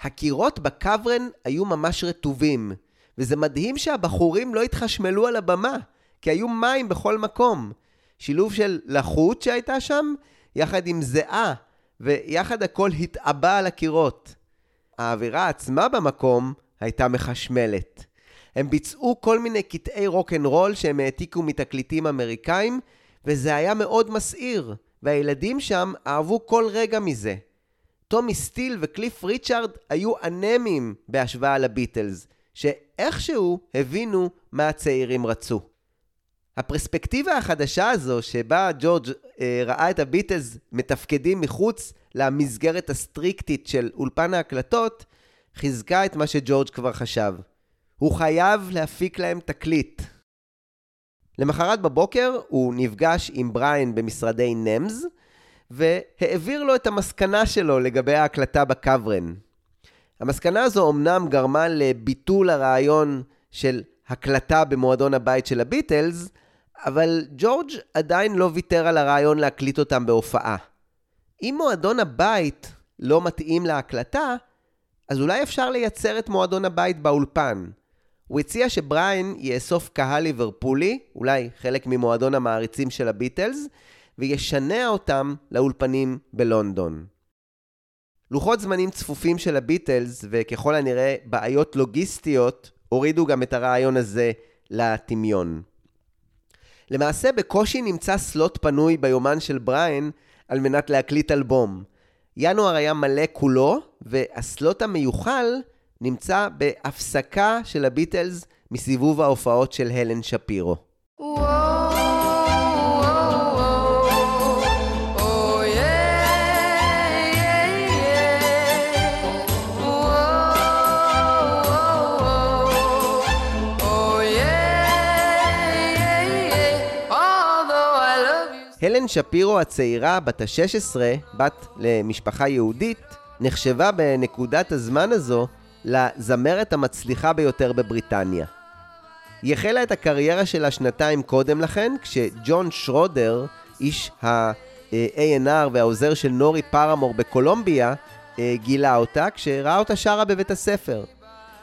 הקירות בקוורן היו ממש רטובים, וזה מדהים שהבחורים לא התחשמלו על הבמה, כי היו מים בכל מקום. שילוב של לחות שהייתה שם, יחד עם זיעה, ויחד הכל התעבה על הקירות. האווירה עצמה במקום הייתה מחשמלת. הם ביצעו כל מיני קטעי רוקנרול שהם העתיקו מתקליטים אמריקאים, וזה היה מאוד מסעיר, והילדים שם אהבו כל רגע מזה. טומי סטיל וקליף ריצ'ארד היו אנמים בהשוואה לביטלס, שאיכשהו הבינו מה הצעירים רצו. הפרספקטיבה החדשה הזו, שבה ג'ורג' אה, ראה את הביטלס מתפקדים מחוץ למסגרת הסטריקטית של אולפן ההקלטות, חיזקה את מה שג'ורג' כבר חשב. הוא חייב להפיק להם תקליט. למחרת בבוקר הוא נפגש עם בריין במשרדי נמז, והעביר לו את המסקנה שלו לגבי ההקלטה בקוורן. המסקנה הזו אמנם גרמה לביטול הרעיון של הקלטה במועדון הבית של הביטלס, אבל ג'ורג' עדיין לא ויתר על הרעיון להקליט אותם בהופעה. אם מועדון הבית לא מתאים להקלטה, אז אולי אפשר לייצר את מועדון הבית באולפן. הוא הציע שבריין יאסוף קהל ליברפולי, אולי חלק ממועדון המעריצים של הביטלס, וישנע אותם לאולפנים בלונדון. לוחות זמנים צפופים של הביטלס, וככל הנראה בעיות לוגיסטיות, הורידו גם את הרעיון הזה לטמיון. למעשה בקושי נמצא סלוט פנוי ביומן של בריין על מנת להקליט אלבום. ינואר היה מלא כולו, והסלוט המיוחל נמצא בהפסקה של הביטלס מסיבוב ההופעות של הלן שפירו. הלן שפירו הצעירה, בת ה-16, בת למשפחה יהודית, נחשבה בנקודת הזמן הזו לזמרת המצליחה ביותר בבריטניה. היא החלה את הקריירה שלה שנתיים קודם לכן, כשג'ון שרודר, איש ה-A&R והעוזר של נורי פרמור בקולומביה, אה, גילה אותה כשראה אותה שרה בבית הספר.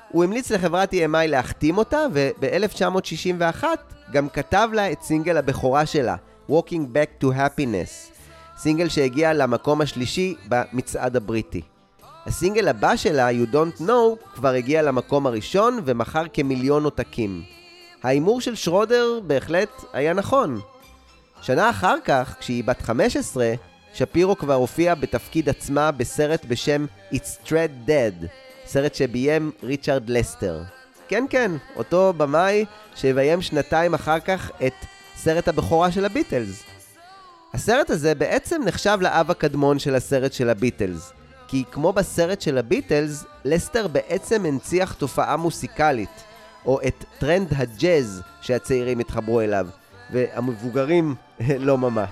הוא המליץ לחברת EMI להחתים אותה, וב-1961 גם כתב לה את סינגל הבכורה שלה, Walking Back to Happiness, סינגל שהגיע למקום השלישי במצעד הבריטי. הסינגל הבא שלה, You Don't Know, כבר הגיע למקום הראשון ומכר כמיליון עותקים. ההימור של שרודר בהחלט היה נכון. שנה אחר כך, כשהיא בת 15, שפירו כבר הופיעה בתפקיד עצמה בסרט בשם It's Tread Dead, סרט שביים ריצ'רד לסטר. כן, כן, אותו במאי שיביים שנתיים אחר כך את סרט הבכורה של הביטלס. הסרט הזה בעצם נחשב לאב הקדמון של הסרט של הביטלס, כי כמו בסרט של הביטלס, לסטר בעצם הנציח תופעה מוסיקלית, או את טרנד הג'אז שהצעירים התחברו אליו, והמבוגרים [LAUGHS] לא ממש.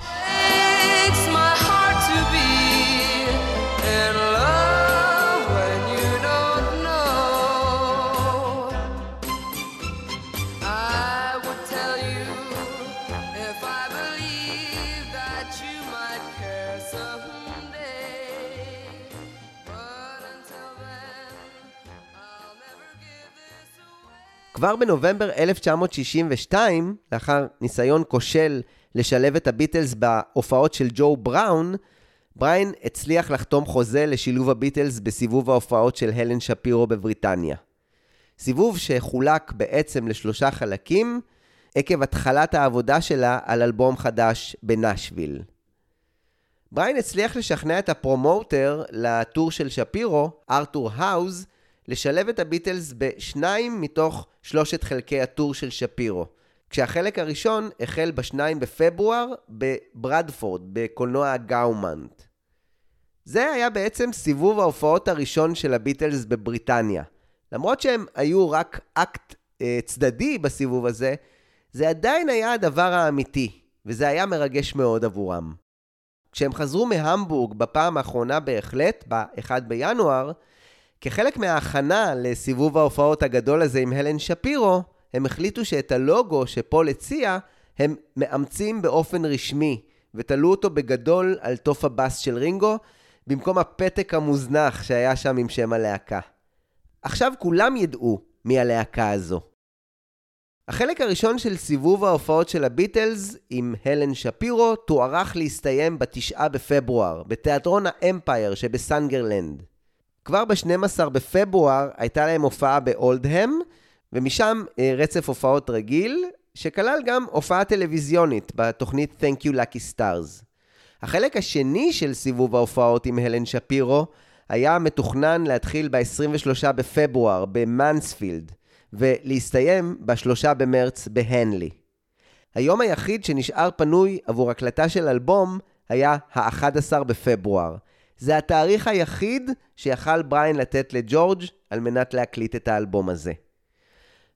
כבר בנובמבר 1962, לאחר ניסיון כושל לשלב את הביטלס בהופעות של ג'ו בראון, בריין הצליח לחתום חוזה לשילוב הביטלס בסיבוב ההופעות של הלן שפירו בבריטניה. סיבוב שחולק בעצם לשלושה חלקים, עקב התחלת העבודה שלה על אלבום חדש בנשוויל. בריין הצליח לשכנע את ה promoter ל tour של שפירו, ארתור האוז, לשלב את הביטלס בשניים מתוך שלושת חלקי הטור של שפירו, כשהחלק הראשון החל ב-2 בפברואר בברדפורד, בקולנוע הגאומנט. זה היה בעצם סיבוב ההופעות הראשון של הביטלס בבריטניה. למרות שהם היו רק אקט אה, צדדי בסיבוב הזה, זה עדיין היה הדבר האמיתי, וזה היה מרגש מאוד עבורם. כשהם חזרו מהמבורג בפעם האחרונה בהחלט, ב-1 בינואר, כחלק מההכנה לסיבוב ההופעות הגדול הזה עם הלן שפירו, הם החליטו שאת הלוגו שפול הציע, הם מאמצים באופן רשמי, ותלו אותו בגדול על תוף הבאס של רינגו, במקום הפתק המוזנח שהיה שם עם שם הלהקה. עכשיו כולם ידעו מי הלהקה הזו. החלק הראשון של סיבוב ההופעות של הביטלס עם הלן שפירו תוארך להסתיים בתשעה בפברואר, בתיאטרון האמפייר שבסנגרלנד. כבר ב-12 בפברואר הייתה להם הופעה באולדהם, ומשם אה, רצף הופעות רגיל, שכלל גם הופעה טלוויזיונית בתוכנית Thank You Lucky Stars. החלק השני של סיבוב ההופעות עם הלן שפירו היה מתוכנן להתחיל ב-23 בפברואר במאנספילד, ולהסתיים ב-3 במרץ בהנלי. היום היחיד שנשאר פנוי עבור הקלטה של אלבום היה ה-11 בפברואר. זה התאריך היחיד שיכל בריין לתת לג'ורג' על מנת להקליט את האלבום הזה.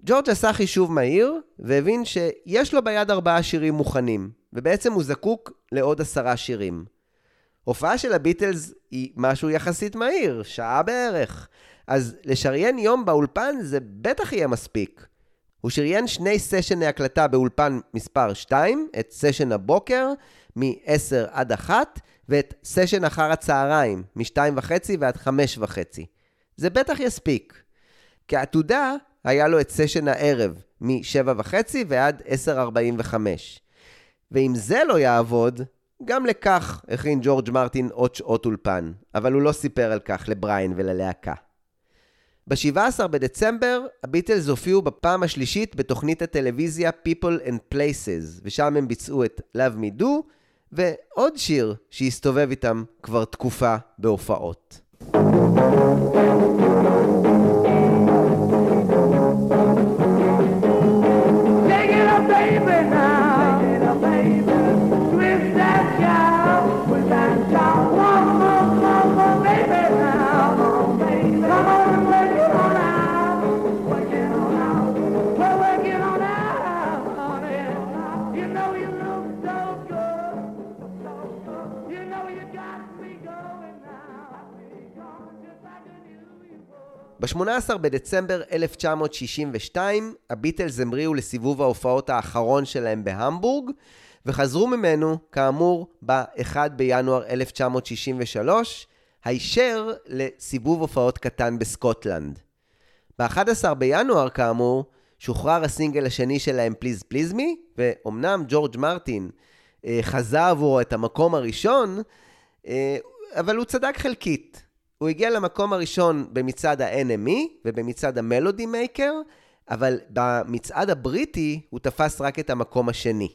ג'ורג' עשה חישוב מהיר, והבין שיש לו ביד ארבעה שירים מוכנים, ובעצם הוא זקוק לעוד עשרה שירים. הופעה של הביטלס היא משהו יחסית מהיר, שעה בערך, אז לשריין יום באולפן זה בטח יהיה מספיק. הוא שריין שני סשני הקלטה באולפן מספר 2, את סשן הבוקר, מ-10 עד 1, ואת סשן אחר הצהריים, מ-2.5 ועד 5.5. זה בטח יספיק. כעתודה, היה לו את סשן הערב, מ-7.5 ועד 10.45. ואם זה לא יעבוד, גם לכך הכין ג'ורג' מרטין עוד שעות אולפן, אבל הוא לא סיפר על כך לבריין וללהקה. ב-17 בדצמבר, הביטלס הופיעו בפעם השלישית בתוכנית הטלוויזיה People and Places, ושם הם ביצעו את Love Me Do, ועוד שיר שהסתובב איתם כבר תקופה בהופעות. ב-18 בדצמבר 1962, הביטלס המריאו לסיבוב ההופעות האחרון שלהם בהמבורג, וחזרו ממנו, כאמור, ב-1 בינואר 1963, הישר לסיבוב הופעות קטן בסקוטלנד. ב-11 בינואר, כאמור, שוחרר הסינגל השני שלהם, פליז פליז מי, ואומנם ג'ורג' מרטין אה, חזה עבורו את המקום הראשון, אה, אבל הוא צדק חלקית. הוא הגיע למקום הראשון במצעד ה-NME ובמצעד המלודי מייקר, אבל במצעד הבריטי הוא תפס רק את המקום השני.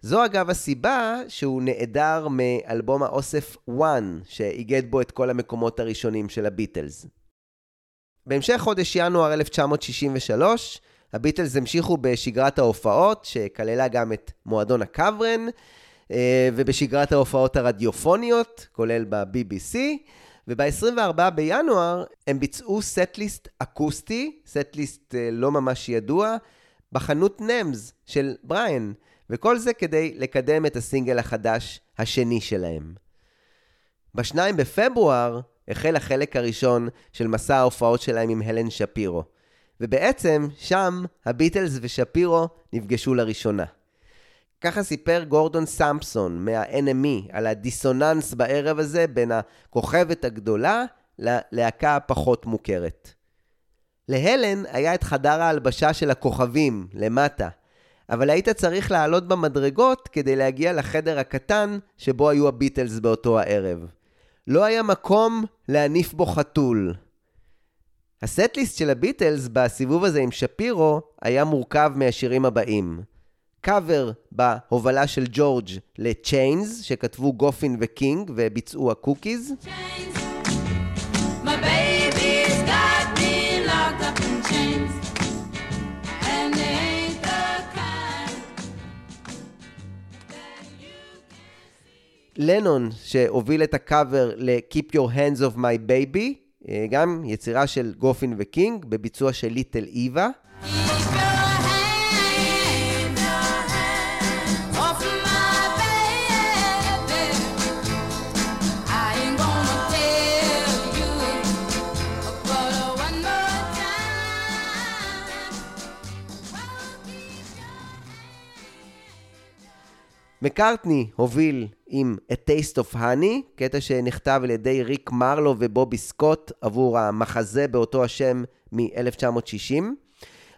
זו אגב הסיבה שהוא נעדר מאלבום האוסף 1, שאיגד בו את כל המקומות הראשונים של הביטלס. בהמשך חודש ינואר 1963, הביטלס המשיכו בשגרת ההופעות, שכללה גם את מועדון הקוורן, אה, ובשגרת ההופעות הרדיופוניות, כולל ב-BBC, וב-24 בינואר הם ביצעו סט-ליסט אקוסטי, סט-ליסט אה, לא ממש ידוע, בחנות נמס של בריאן, וכל זה כדי לקדם את הסינגל החדש השני שלהם. ב-2 בפברואר החל החלק הראשון של מסע ההופעות שלהם עם הלן שפירו. ובעצם שם הביטלס ושפירו נפגשו לראשונה. ככה סיפר גורדון סמפסון מה-NME על הדיסוננס בערב הזה בין הכוכבת הגדולה ללהקה הפחות מוכרת. להלן היה את חדר ההלבשה של הכוכבים, למטה, אבל היית צריך לעלות במדרגות כדי להגיע לחדר הקטן שבו היו הביטלס באותו הערב. לא היה מקום להניף בו חתול. הסט-ליסט של הביטלס בסיבוב הזה עם שפירו היה מורכב מהשירים הבאים. קאבר בהובלה של ג'ורג' ל Chains, שכתבו גופין וקינג וביצעו הקוקיז. Chains, לנון, שהוביל את הקאבר ל-Keep Your Hands Off My Baby, אה, גם יצירה של גופין וקינג, בביצוע של ליטל איווה. מקארטני הוביל עם A Taste of Honey, קטע שנכתב על ידי ריק מרלו ובובי סקוט עבור המחזה באותו השם מ-1960.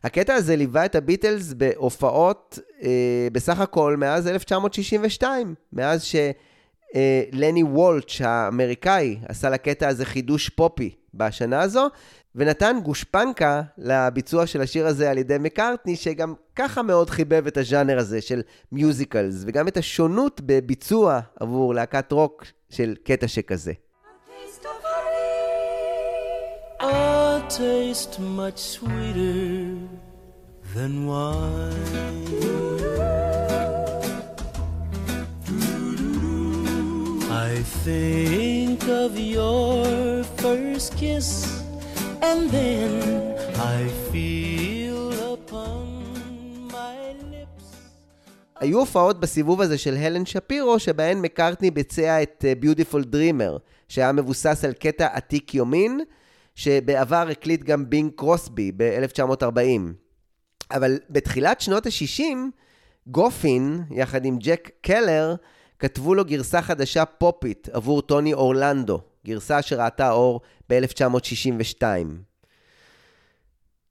הקטע הזה ליווה את הביטלס בהופעות אה, בסך הכל מאז 1962, מאז שלני וולץ' האמריקאי עשה לקטע הזה חידוש פופי בשנה הזו, ונתן גושפנקה לביצוע של השיר הזה על ידי מקארטני, שגם ככה מאוד חיבב את הז'אנר הזה של מיוזיקלס, וגם את השונות בביצוע עבור להקת רוק של קטע שכזה. I think of your first kiss, and then I feel upon my lips. היו הופעות בסיבוב הזה של הלן שפירו, שבהן מקארטני ביצע את ביוטיפול דרימר, שהיה מבוסס על קטע עתיק יומין, שבעבר הקליט גם בינג קרוסבי ב-1940. אבל בתחילת שנות ה-60, גופין, יחד עם ג'ק קלר, כתבו לו גרסה חדשה פופית עבור טוני אורלנדו, גרסה שראתה אור ב-1962.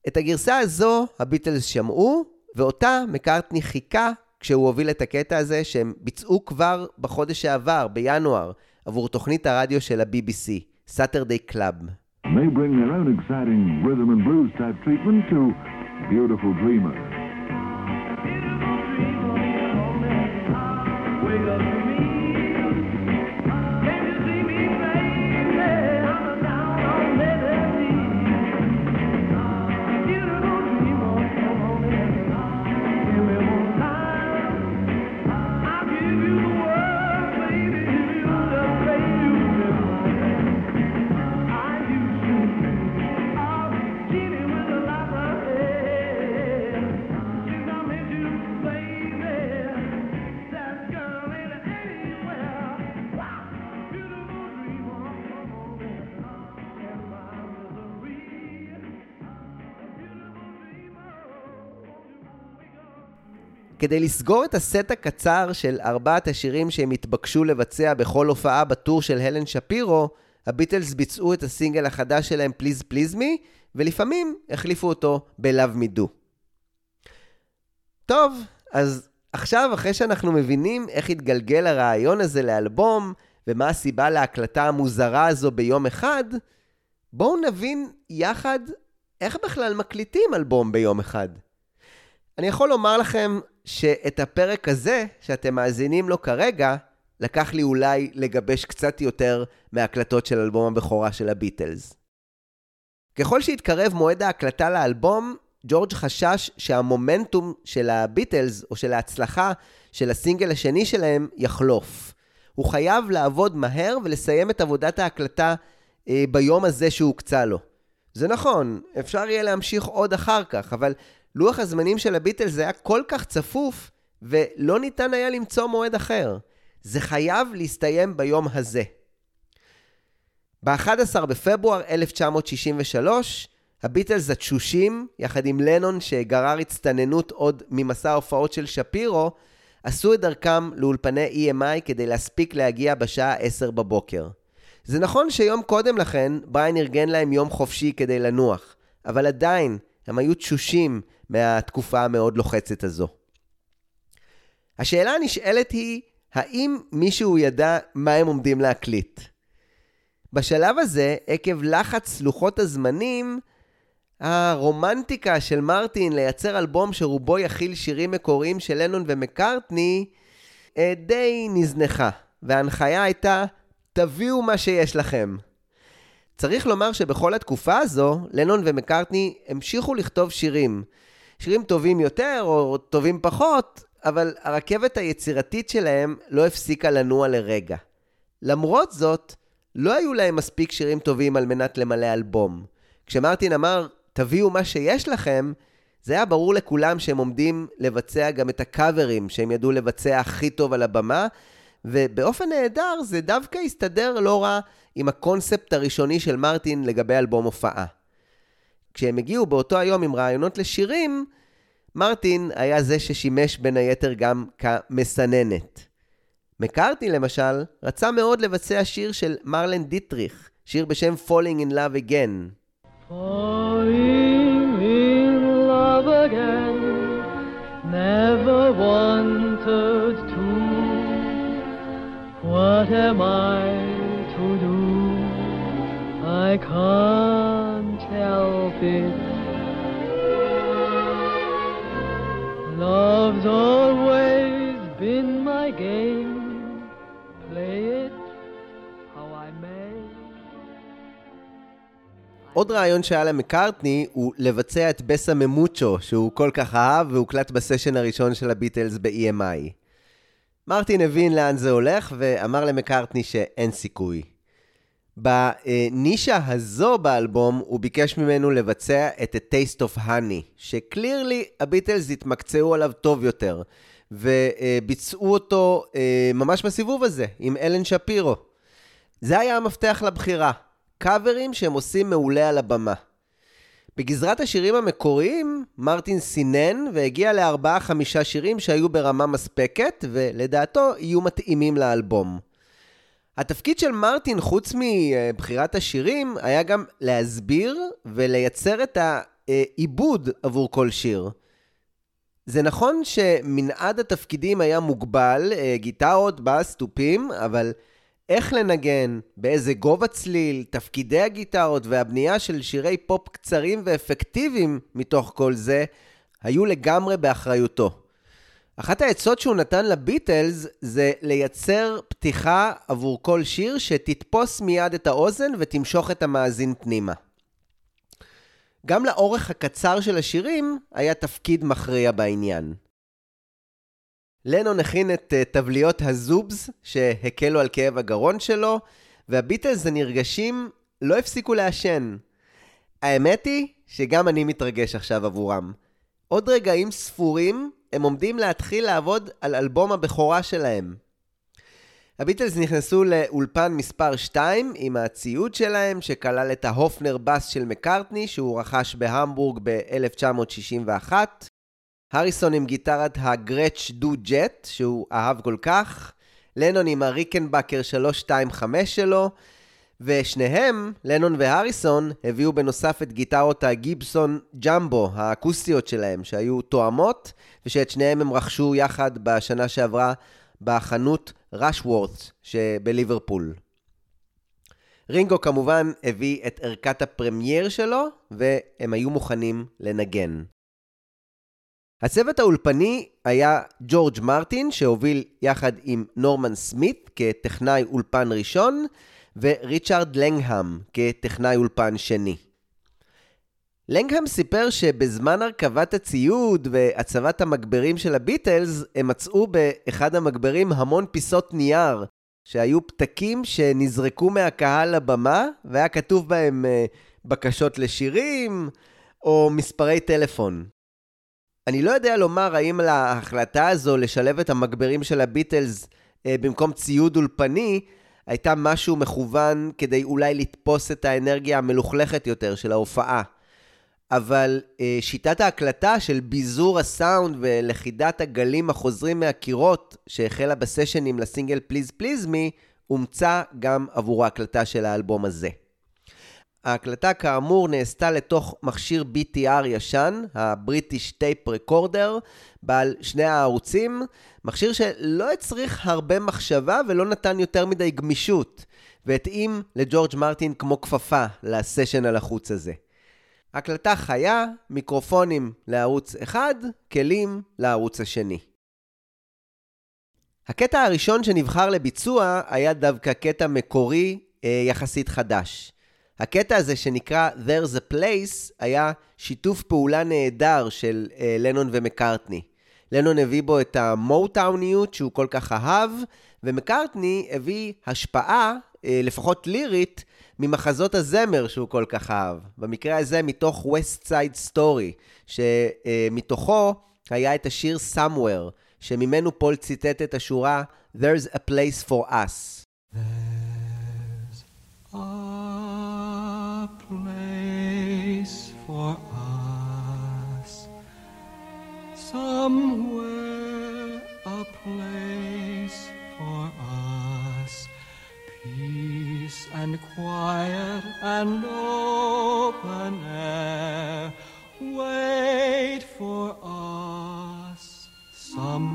את הגרסה הזו הביטלס שמעו, ואותה מקארטני חיכה כשהוא הוביל את הקטע הזה שהם ביצעו כבר בחודש שעבר, בינואר, עבור תוכנית הרדיו של ה-BBC, Saturday Club. may bring their own exciting rhythm and blues type treatment to Beautiful Dreamer. כדי לסגור את הסט הקצר של ארבעת השירים שהם התבקשו לבצע בכל הופעה בטור של הלן שפירו, הביטלס ביצעו את הסינגל החדש שלהם פליז פליז מי, ולפעמים החליפו אותו Me Do. טוב, אז עכשיו, אחרי שאנחנו מבינים איך התגלגל הרעיון הזה לאלבום, ומה הסיבה להקלטה המוזרה הזו ביום אחד, בואו נבין יחד איך בכלל מקליטים אלבום ביום אחד. אני יכול לומר לכם שאת הפרק הזה, שאתם מאזינים לו כרגע, לקח לי אולי לגבש קצת יותר מהקלטות של אלבום הבכורה של הביטלס. ככל שהתקרב מועד ההקלטה לאלבום, ג'ורג' חשש שהמומנטום של הביטלס, או של ההצלחה של הסינגל השני שלהם, יחלוף. הוא חייב לעבוד מהר ולסיים את עבודת ההקלטה אה, ביום הזה שהוקצה לו. זה נכון, אפשר יהיה להמשיך עוד אחר כך, אבל לוח הזמנים של הביטלס היה כל כך צפוף, ולא ניתן היה למצוא מועד אחר. זה חייב להסתיים ביום הזה. ב-11 בפברואר 1963, הביטלס התשושים, יחד עם לנון שגרר הצטננות עוד ממסע ההופעות של שפירו, עשו את דרכם לאולפני EMI כדי להספיק להגיע בשעה 10 בבוקר. זה נכון שיום קודם לכן, בריין ארגן להם יום חופשי כדי לנוח, אבל עדיין, הם היו תשושים מהתקופה המאוד לוחצת הזו. השאלה הנשאלת היא, האם מישהו ידע מה הם עומדים להקליט? בשלב הזה, עקב לחץ לוחות הזמנים, הרומנטיקה של מרטין לייצר אלבום שרובו יכיל שירים מקוריים של לנון ומקארטני, אה, די נזנחה, וההנחיה הייתה, תביאו מה שיש לכם. צריך לומר שבכל התקופה הזו, לנון ומקארטני המשיכו לכתוב שירים. שירים טובים יותר או טובים פחות, אבל הרכבת היצירתית שלהם לא הפסיקה לנוע לרגע. למרות זאת, לא היו להם מספיק שירים טובים על מנת למלא אלבום. כשמרטין אמר, תביאו מה שיש לכם, זה היה ברור לכולם שהם עומדים לבצע גם את הקאברים שהם ידעו לבצע הכי טוב על הבמה, ובאופן נהדר זה דווקא הסתדר לא רע עם הקונספט הראשוני של מרטין לגבי אלבום הופעה. כשהם הגיעו באותו היום עם רעיונות לשירים, מרטין היה זה ששימש בין היתר גם כמסננת. מקארטני למשל, רצה מאוד לבצע שיר של מרלן דיטריך, שיר בשם Falling in Love Again. Falling in love again, never wanted to. What am I to do? I can't it. Love's always been my game. Play it how I may. עוד רעיון שהיה למקארטני הוא לבצע את בסה ממוצ'ו, שהוא כל כך אהב והוקלט בסשן הראשון של הביטלס ב-EMI. מרטין הבין לאן זה הולך ואמר למקארטני שאין סיכוי. בנישה הזו באלבום הוא ביקש ממנו לבצע את A Taste of Honey, שקלירלי הביטלס התמקצעו עליו טוב יותר, וביצעו אותו אה, ממש בסיבוב הזה, עם אלן שפירו. זה היה המפתח לבחירה, קאברים שהם עושים מעולה על הבמה. בגזרת השירים המקוריים, מרטין סינן והגיע לארבעה-חמישה שירים שהיו ברמה מספקת, ולדעתו יהיו מתאימים לאלבום. התפקיד של מרטין, חוץ מבחירת השירים, היה גם להסביר ולייצר את העיבוד עבור כל שיר. זה נכון שמנעד התפקידים היה מוגבל, אה, גיטרות, בס, תופים, אבל איך לנגן, באיזה גובה צליל, תפקידי הגיטרות והבנייה של שירי פופ קצרים ואפקטיביים מתוך כל זה, היו לגמרי באחריותו. אחת העצות שהוא נתן לביטלס זה לייצר פתיחה עבור כל שיר שתתפוס מיד את האוזן ותמשוך את המאזין פנימה. גם לאורך הקצר של השירים היה תפקיד מכריע בעניין. לנון הכין את uh, תבליות הזובס שהקלו על כאב הגרון שלו, והביטלס הנרגשים לא הפסיקו לעשן. האמת היא שגם אני מתרגש עכשיו עבורם. עוד רגעים ספורים הם עומדים להתחיל לעבוד על אלבום הבכורה שלהם. הביטלס נכנסו לאולפן מספר 2 עם הציוד שלהם שכלל את ההופנר בס של מקארטני שהוא רכש בהמבורג ב-1961. הריסון עם גיטרת הגרץ' דו ג'ט, שהוא אהב כל כך, לנון עם הריקנבקר 325 שלו, ושניהם, לנון והריסון, הביאו בנוסף את גיטרות הגיבסון ג'מבו, האקוסטיות שלהם, שהיו תואמות, ושאת שניהם הם רכשו יחד בשנה שעברה בחנות ראשוורת' שבליברפול. רינגו כמובן הביא את ערכת הפרמייר שלו, והם היו מוכנים לנגן. הצוות האולפני היה ג'ורג' מרטין, שהוביל יחד עם נורמן סמית כטכנאי אולפן ראשון, וריצ'רד לנגהם כטכנאי אולפן שני. לנגהם סיפר שבזמן הרכבת הציוד והצבת המגברים של הביטלס, הם מצאו באחד המגברים המון פיסות נייר, שהיו פתקים שנזרקו מהקהל לבמה, והיה כתוב בהם אה, בקשות לשירים, או מספרי טלפון. אני לא יודע לומר האם להחלטה הזו לשלב את המגברים של הביטלס אה, במקום ציוד אולפני, הייתה משהו מכוון כדי אולי לתפוס את האנרגיה המלוכלכת יותר של ההופעה. אבל אה, שיטת ההקלטה של ביזור הסאונד ולכידת הגלים החוזרים מהקירות שהחלה בסשנים לסינגל פליז פליז מי, אומצה גם עבור ההקלטה של האלבום הזה. ההקלטה כאמור נעשתה לתוך מכשיר BTR ישן, הבריטיש טייפ רקורדר, בעל שני הערוצים, מכשיר שלא הצריך הרבה מחשבה ולא נתן יותר מדי גמישות, והתאים לג'ורג' מרטין כמו כפפה לסשן הלחוץ הזה. הקלטה חיה, מיקרופונים לערוץ אחד, כלים לערוץ השני. הקטע הראשון שנבחר לביצוע היה דווקא קטע מקורי אה, יחסית חדש. הקטע הזה שנקרא There's a Place היה שיתוף פעולה נהדר של אה, לנון ומקארטני. לנון הביא בו את המוטאוניות שהוא כל כך אהב, ומקארטני הביא השפעה, אה, לפחות לירית, ממחזות הזמר שהוא כל כך אהב. במקרה הזה מתוך West Side Story, שמתוכו היה את השיר Somewhere, שממנו פול ציטט את השורה There's a place for us. a for us. Somewhere a place for us. Peace and quiet and open air. Wait for us somewhere.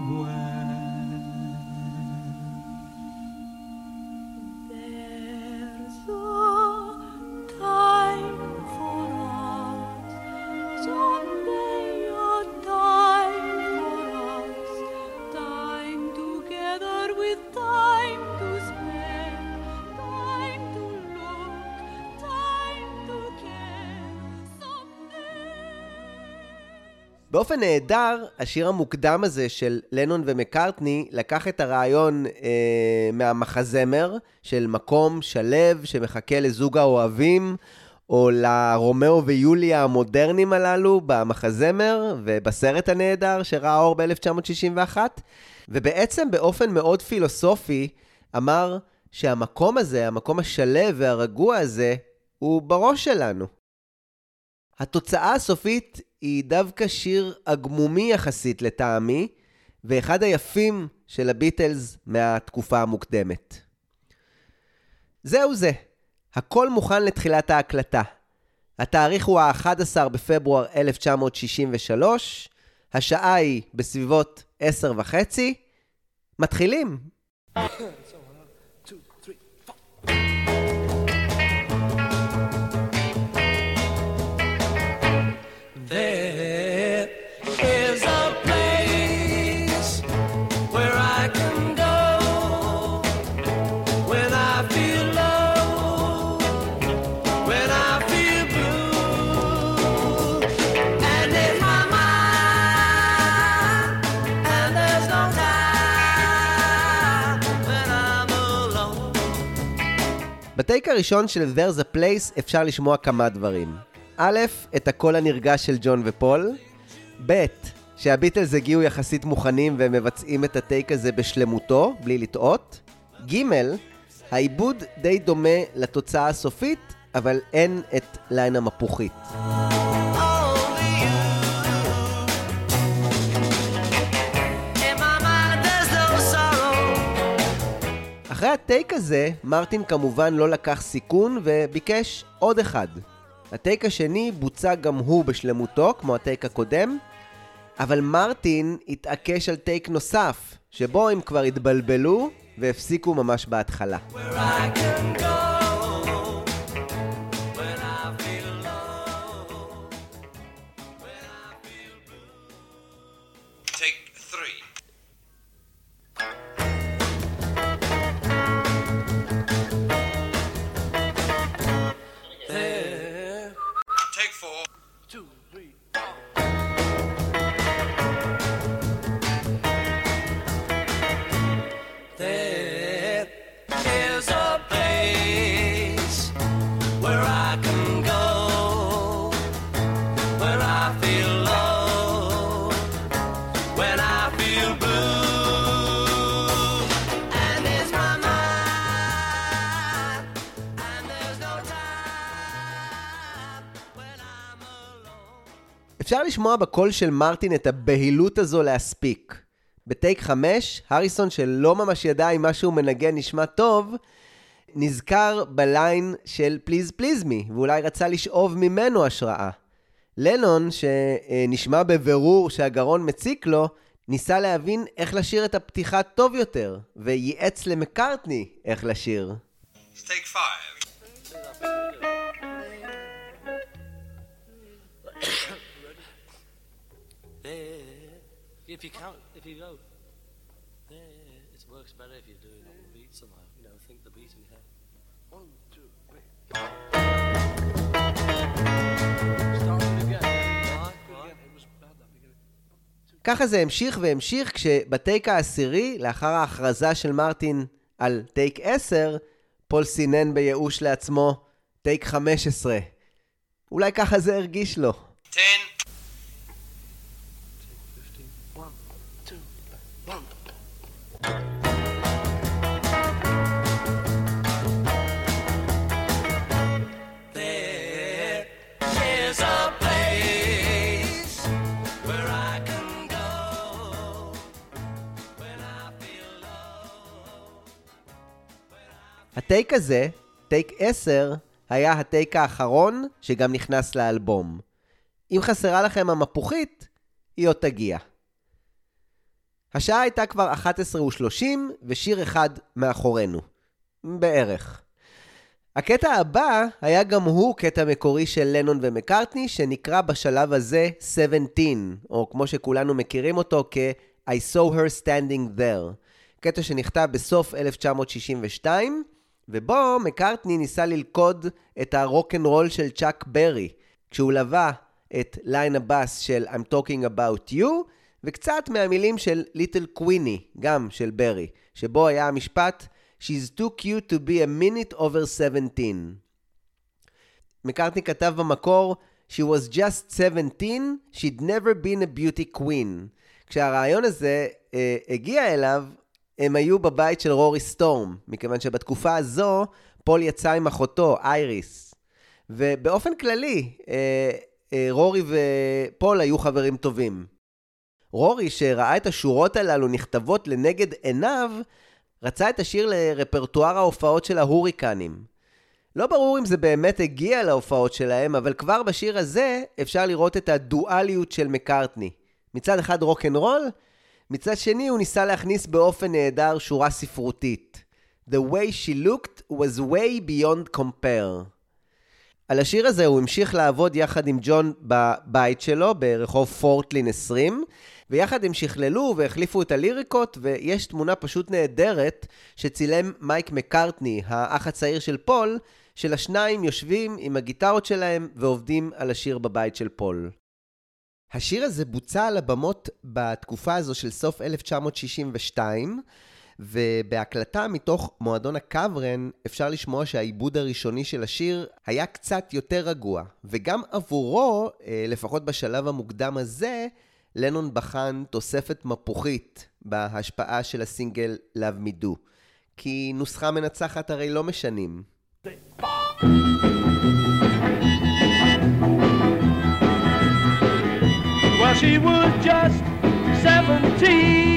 באופן נהדר, השיר המוקדם הזה של לנון ומקארטני לקח את הרעיון אה, מהמחזמר של מקום שלב שמחכה לזוג האוהבים, או לרומאו ויוליה המודרניים הללו במחזמר ובסרט הנהדר שראה אור ב-1961, ובעצם באופן מאוד פילוסופי אמר שהמקום הזה, המקום השלב והרגוע הזה, הוא בראש שלנו. התוצאה הסופית היא דווקא שיר עגמומי יחסית לטעמי, ואחד היפים של הביטלס מהתקופה המוקדמת. זהו זה, הכל מוכן לתחילת ההקלטה. התאריך הוא ה-11 בפברואר 1963, השעה היא בסביבות 10 וחצי. מתחילים. [COUGHS] בטייק הראשון של There's a Place אפשר לשמוע כמה דברים. א', את הקול הנרגש של ג'ון ופול, ב', שהביטלס הגיעו יחסית מוכנים והם מבצעים את הטייק הזה בשלמותו, בלי לטעות, ג', העיבוד די דומה לתוצאה הסופית, אבל אין את ליין המפוחית. הטייק הזה, מרטין כמובן לא לקח סיכון וביקש עוד אחד. הטייק השני בוצע גם הוא בשלמותו, כמו הטייק הקודם, אבל מרטין התעקש על טייק נוסף, שבו הם כבר התבלבלו והפסיקו ממש בהתחלה. Take אפשר לשמוע בקול של מרטין את הבהילות הזו להספיק. בטייק 5, הריסון שלא ממש ידע אם מה שהוא מנגן נשמע טוב, נזכר בליין של פליז פליז מי, ואולי רצה לשאוב ממנו השראה. לנון, שנשמע בבירור שהגרון מציק לו, ניסה להבין איך לשיר את הפתיחה טוב יותר, וייעץ למקארטני איך לשיר. If you count, if you go, yeah, yeah, yeah, it works better if you do it on the beat somehow. You know, think the beat in your head. One, two, three. ככה זה המשיך והמשיך כשבטייק העשירי, לאחר ההכרזה של מרטין על טייק 10, פול סינן בייאוש לעצמו טייק 15. אולי ככה זה הרגיש לו. 10, הטייק הזה, טייק 10, היה הטייק האחרון שגם נכנס לאלבום. אם חסרה לכם המפוחית, היא עוד תגיע. השעה הייתה כבר 11:30 ושיר אחד מאחורינו. בערך. הקטע הבא היה גם הוא קטע מקורי של לנון ומקארטני, שנקרא בשלב הזה 17, או כמו שכולנו מכירים אותו כ-I saw her standing there. קטע שנכתב בסוף 1962, ובו מקארטני ניסה ללכוד את הרוקנרול של צ'אק ברי, כשהוא לווה את line הבאס של I'm talking about you, וקצת מהמילים של Little Queenie, גם של ברי, שבו היה המשפט She's too cute to be a minute over 17. מקארטני כתב במקור She was just 17, she'd never been a beauty queen. כשהרעיון הזה אה, הגיע אליו, הם היו בבית של רורי סטורם, מכיוון שבתקופה הזו פול יצא עם אחותו, אייריס. ובאופן כללי, אה, אה, רורי ופול היו חברים טובים. רורי, שראה את השורות הללו נכתבות לנגד עיניו, רצה את השיר לרפרטואר ההופעות של ההוריקנים. לא ברור אם זה באמת הגיע להופעות שלהם, אבל כבר בשיר הזה אפשר לראות את הדואליות של מקארטני. מצד אחד רוקנרול, מצד שני הוא ניסה להכניס באופן נהדר שורה ספרותית. The way she looked was way beyond compare. על השיר הזה הוא המשיך לעבוד יחד עם ג'ון בבית שלו, ברחוב פורטלין 20, ויחד הם שכללו והחליפו את הליריקות, ויש תמונה פשוט נהדרת שצילם מייק מקארטני, האח הצעיר של פול, של השניים יושבים עם הגיטרות שלהם ועובדים על השיר בבית של פול. השיר הזה בוצע על הבמות בתקופה הזו של סוף 1962, ובהקלטה מתוך מועדון הקוורן אפשר לשמוע שהעיבוד הראשוני של השיר היה קצת יותר רגוע, וגם עבורו, אה, לפחות בשלב המוקדם הזה, לנון בחן תוספת מפוחית בהשפעה של הסינגל Love Me Do, כי נוסחה מנצחת הרי לא משנים. Well, she was just 17,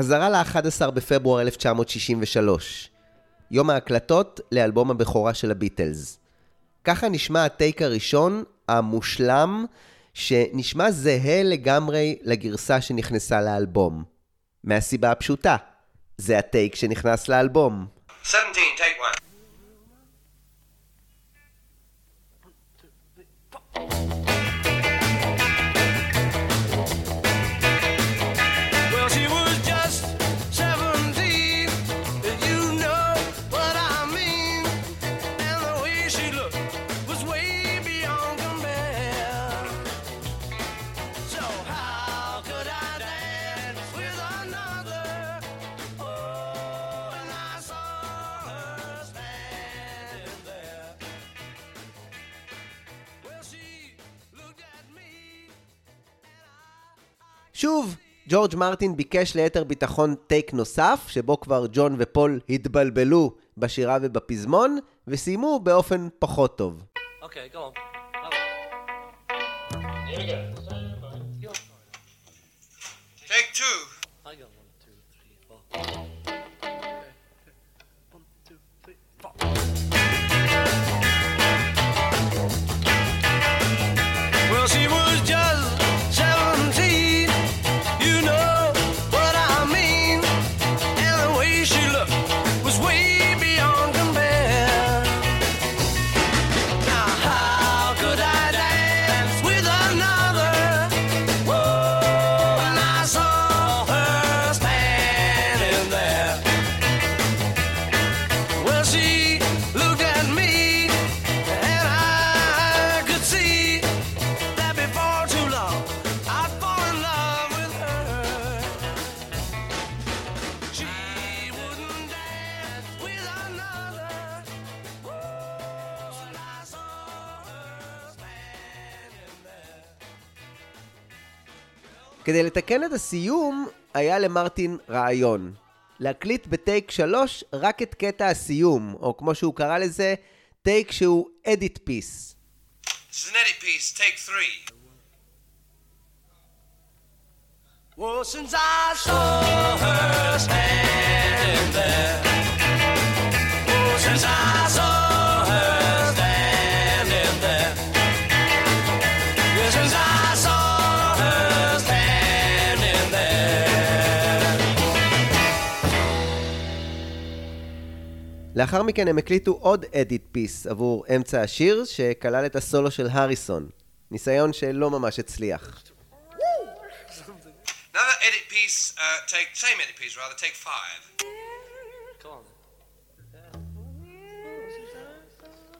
חזרה ל-11 בפברואר 1963, יום ההקלטות לאלבום הבכורה של הביטלס. ככה נשמע הטייק הראשון, המושלם, שנשמע זהה לגמרי לגרסה שנכנסה לאלבום. מהסיבה הפשוטה, זה הטייק שנכנס לאלבום. שוב, ג'ורג' מרטין ביקש ליתר ביטחון טייק נוסף, שבו כבר ג'ון ופול התבלבלו בשירה ובפזמון, וסיימו באופן פחות טוב. Okay, go on. Here we go. Take two. I got one, two, three, four. כדי לתקן את הסיום, היה למרטין רעיון. להקליט בטייק 3 רק את קטע הסיום, או כמו שהוא קרא לזה, טייק שהוא אדיט פיס. Well, since I saw her standing לאחר מכן הם הקליטו עוד אדיט פיס עבור אמצע השיר, שכלל את הסולו של הריסון. ניסיון שלא ממש הצליח. Another edit piece, uh, take, same edit piece rather, take five. Come on then.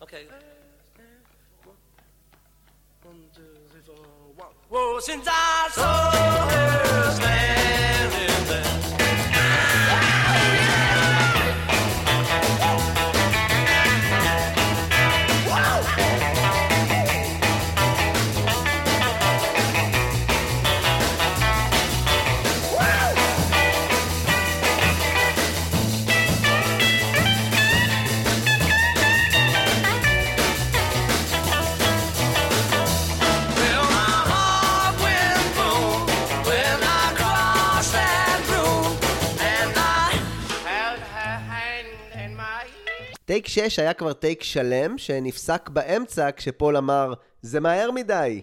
Okay. One, two, three, four, one. Whoa, since I saw her standing there. טייק 6 היה כבר טייק שלם, שנפסק באמצע כשפול אמר, זה מהר מדי.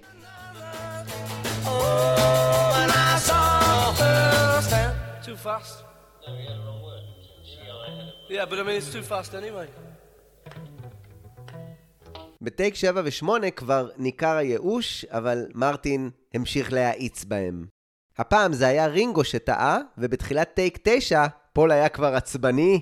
בטייק 7 ו-8 כבר ניכר הייאוש, אבל מרטין המשיך להאיץ בהם. הפעם זה היה רינגו שטעה, ובתחילת טייק 9 פול היה כבר עצבני,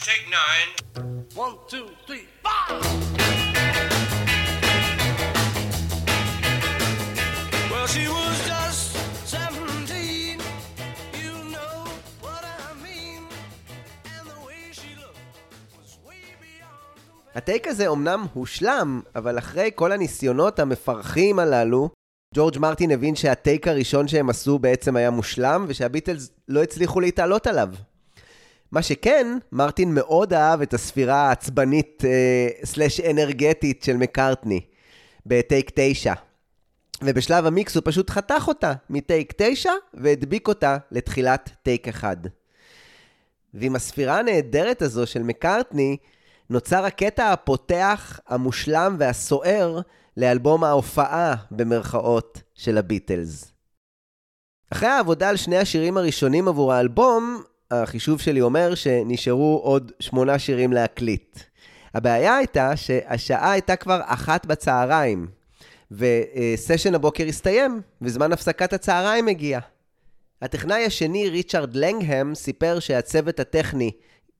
Take nine. One, two, three, הטייק הזה אומנם הושלם, אבל אחרי כל הניסיונות המפרכים הללו, ג'ורג' מרטין הבין שהטייק הראשון שהם עשו בעצם היה מושלם, ושהביטלס לא הצליחו להתעלות עליו. מה שכן, מרטין מאוד אהב את הספירה העצבנית אה, סלאש אנרגטית של מקארטני בטייק 9. ובשלב המיקס הוא פשוט חתך אותה מטייק 9 והדביק אותה לתחילת טייק 1. ועם הספירה הנהדרת הזו של מקארטני, נוצר הקטע הפותח, המושלם והסוער לאלבום ההופעה, במרכאות, של הביטלס. אחרי העבודה על שני השירים הראשונים עבור האלבום, החישוב שלי אומר שנשארו עוד שמונה שירים להקליט. הבעיה הייתה שהשעה הייתה כבר אחת בצהריים, וסשן הבוקר הסתיים, וזמן הפסקת הצהריים הגיע. הטכנאי השני, ריצ'רד לנגהם, סיפר שהצוות הטכני,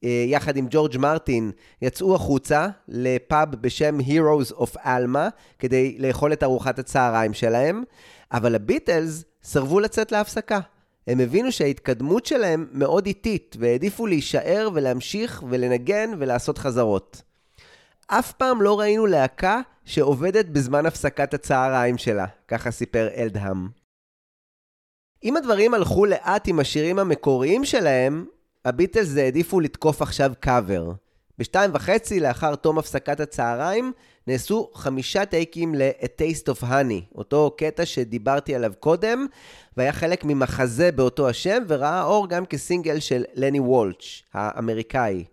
יחד עם ג'ורג' מרטין, יצאו החוצה לפאב בשם Heroes of Alma, כדי לאכול את ארוחת הצהריים שלהם, אבל הביטלס סרבו לצאת להפסקה. הם הבינו שההתקדמות שלהם מאוד איטית, והעדיפו להישאר ולהמשיך ולנגן ולעשות חזרות. אף פעם לא ראינו להקה שעובדת בזמן הפסקת הצהריים שלה, ככה סיפר אלדהם. אם הדברים הלכו לאט עם השירים המקוריים שלהם, הביטלס העדיפו לתקוף עכשיו קאבר. בשתיים וחצי לאחר תום הפסקת הצהריים, נעשו חמישה טייקים ל-A Taste of Honey, אותו קטע שדיברתי עליו קודם, והיה חלק ממחזה באותו השם, וראה אור גם כסינגל של לני וולץ', האמריקאי.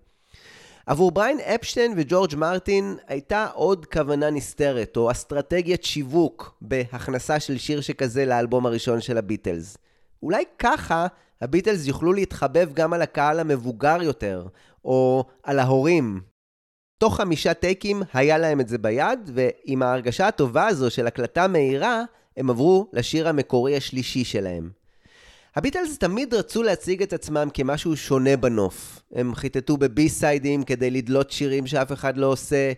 עבור בריין אפשטיין וג'ורג' מרטין הייתה עוד כוונה נסתרת, או אסטרטגיית שיווק בהכנסה של שיר שכזה לאלבום הראשון של הביטלס. אולי ככה הביטלס יוכלו להתחבב גם על הקהל המבוגר יותר, או על ההורים. תוך חמישה טייקים היה להם את זה ביד, ועם ההרגשה הטובה הזו של הקלטה מהירה, הם עברו לשיר המקורי השלישי שלהם. הביטלס תמיד רצו להציג את עצמם כמשהו שונה בנוף. הם חיטטו בבי סיידים כדי לדלות שירים שאף אחד לא עושה,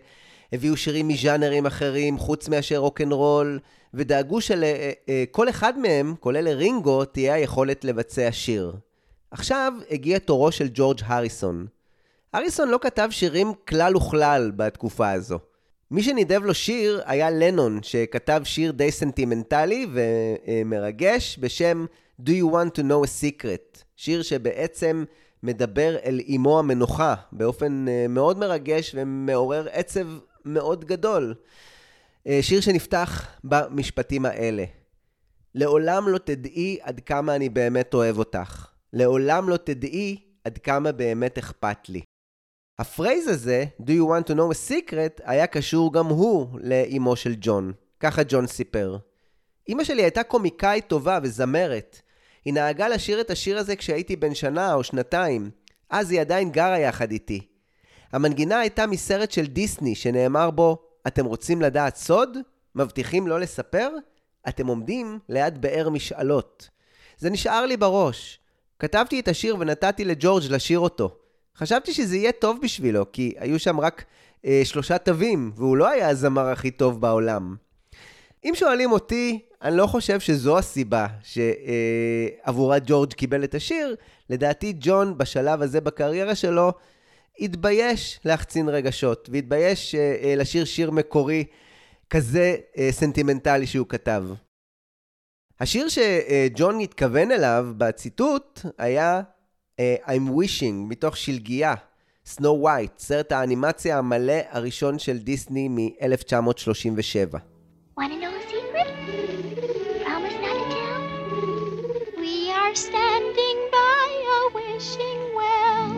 הביאו שירים מז'אנרים אחרים חוץ מאשר רוקנרול, ודאגו שלכל אחד מהם, כולל לרינגו, תהיה היכולת לבצע שיר. עכשיו הגיע תורו של ג'ורג' הריסון. הריסון לא כתב שירים כלל וכלל בתקופה הזו. מי שנידב לו שיר היה לנון, שכתב שיר די סנטימנטלי ומרגש בשם Do You Want to Know a Secret, שיר שבעצם מדבר אל אמו המנוחה באופן אה, מאוד מרגש ומעורר עצב מאוד גדול. אה, שיר שנפתח במשפטים האלה: לעולם לא תדעי עד כמה אני באמת אוהב אותך. לעולם לא תדעי עד כמה באמת אכפת לי. ה phrase הזה, Do you want to know a secret, היה קשור גם הוא לאימו של ג'ון. ככה ג'ון סיפר. אמא שלי הייתה קומיקאית טובה וזמרת. היא נהגה לשיר את השיר הזה כשהייתי בן שנה או שנתיים. אז היא עדיין גרה יחד איתי. המנגינה הייתה מסרט של דיסני שנאמר בו, אתם רוצים לדעת סוד? מבטיחים לא לספר? אתם עומדים ליד באר משאלות. זה נשאר לי בראש. כתבתי את השיר ונתתי לג'ורג' לשיר אותו. חשבתי שזה יהיה טוב בשבילו, כי היו שם רק אה, שלושה תווים, והוא לא היה הזמר הכי טוב בעולם. אם שואלים אותי, אני לא חושב שזו הסיבה שעבורה ג'ורג' קיבל את השיר. לדעתי ג'ון בשלב הזה בקריירה שלו התבייש להחצין רגשות, והתבייש אה, אה, לשיר שיר מקורי כזה אה, סנטימנטלי שהוא כתב. השיר שג'ון התכוון אליו בציטוט היה I'm Wishing מתוך שלגיה, Snow White, סרט האנימציה המלא הראשון של דיסני מ-1937. Want to know a secret? Promise not to tell. We are standing by a wishing well.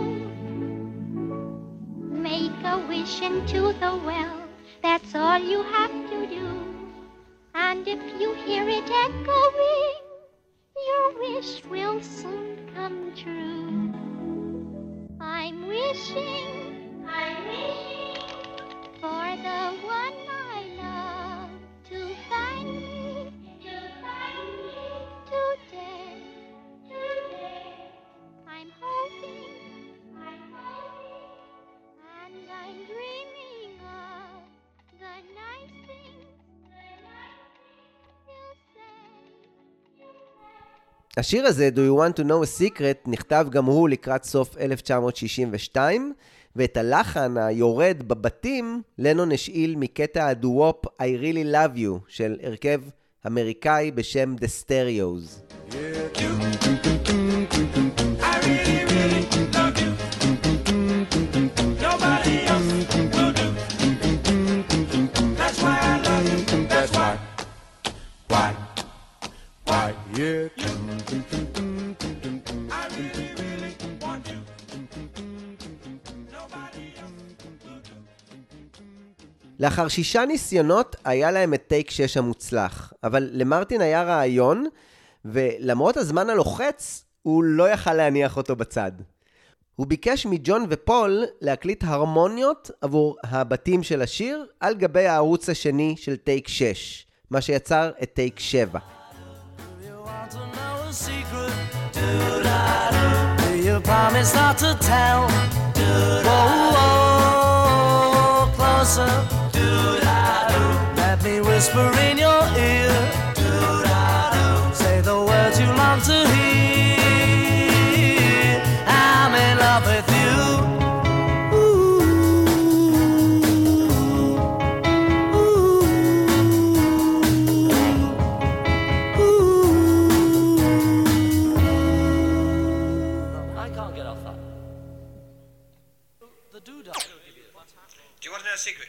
Make a wish into the well. That's all you have to do. And if you hear it echoing, your wish will soon come true. I'm wishing, I'm wishing for the one I'm dreaming of the nice things, the nice things you say. השיר הזה, Do You Want to Know a Secret, נכתב גם הוא לקראת סוף 1962, ואת הלחן היורד בבתים, לנון השאיל מקטע הדו-וופ I Really Love You של הרכב אמריקאי בשם The Stereos. Nobody לאחר שישה ניסיונות, היה להם את טייק 6 המוצלח. אבל למרטין היה רעיון, ולמרות הזמן הלוחץ, הוא לא יכל להניח אותו בצד. הוא ביקש מג'ון ופול להקליט הרמוניות עבור הבתים של השיר על גבי הערוץ השני של טייק 6, מה שיצר את טייק 7. Secret? Do-da-do. Do you promise not to tell? Whoa, whoa, closer. Do-da-do. Let me whisper in your ear. Do-da-do. Say the words you long to hear. I'm in love with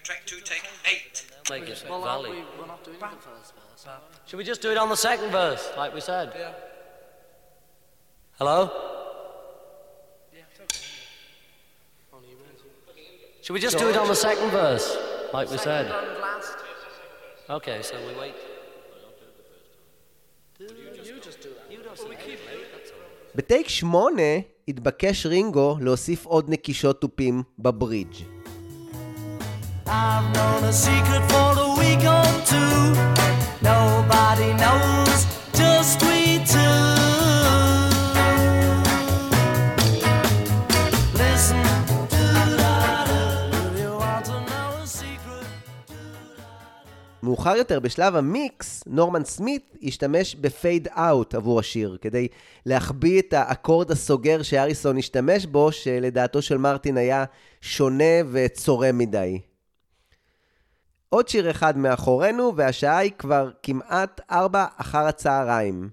Track two, take eight. Make it Well, valley. aren't we, we're not doing the first verse. Should we just do it on the second verse, like we said? Yeah. Hello? Should we just do it on the second verse, like we said? And last. Okay, so we wait. You just do that. You don't we keep בטייק 8 התבקש רינגו להוסיף עוד נקישות תופים בברידג'. I've known a secret for a week or two. Nobody knows, just we two. Listen? מאוחר יותר בשלב המיקס, נורמן סמית השתמש בפייד אאוט עבור השיר, כדי להחביא את האקורד הסוגר שהריסון השתמש בו, שלדעתו של מרטין היה שונה וצורם מדי. עוד שיר אחד מאחורינו, והשעה היא כבר כמעט ארבע אחר הצהריים.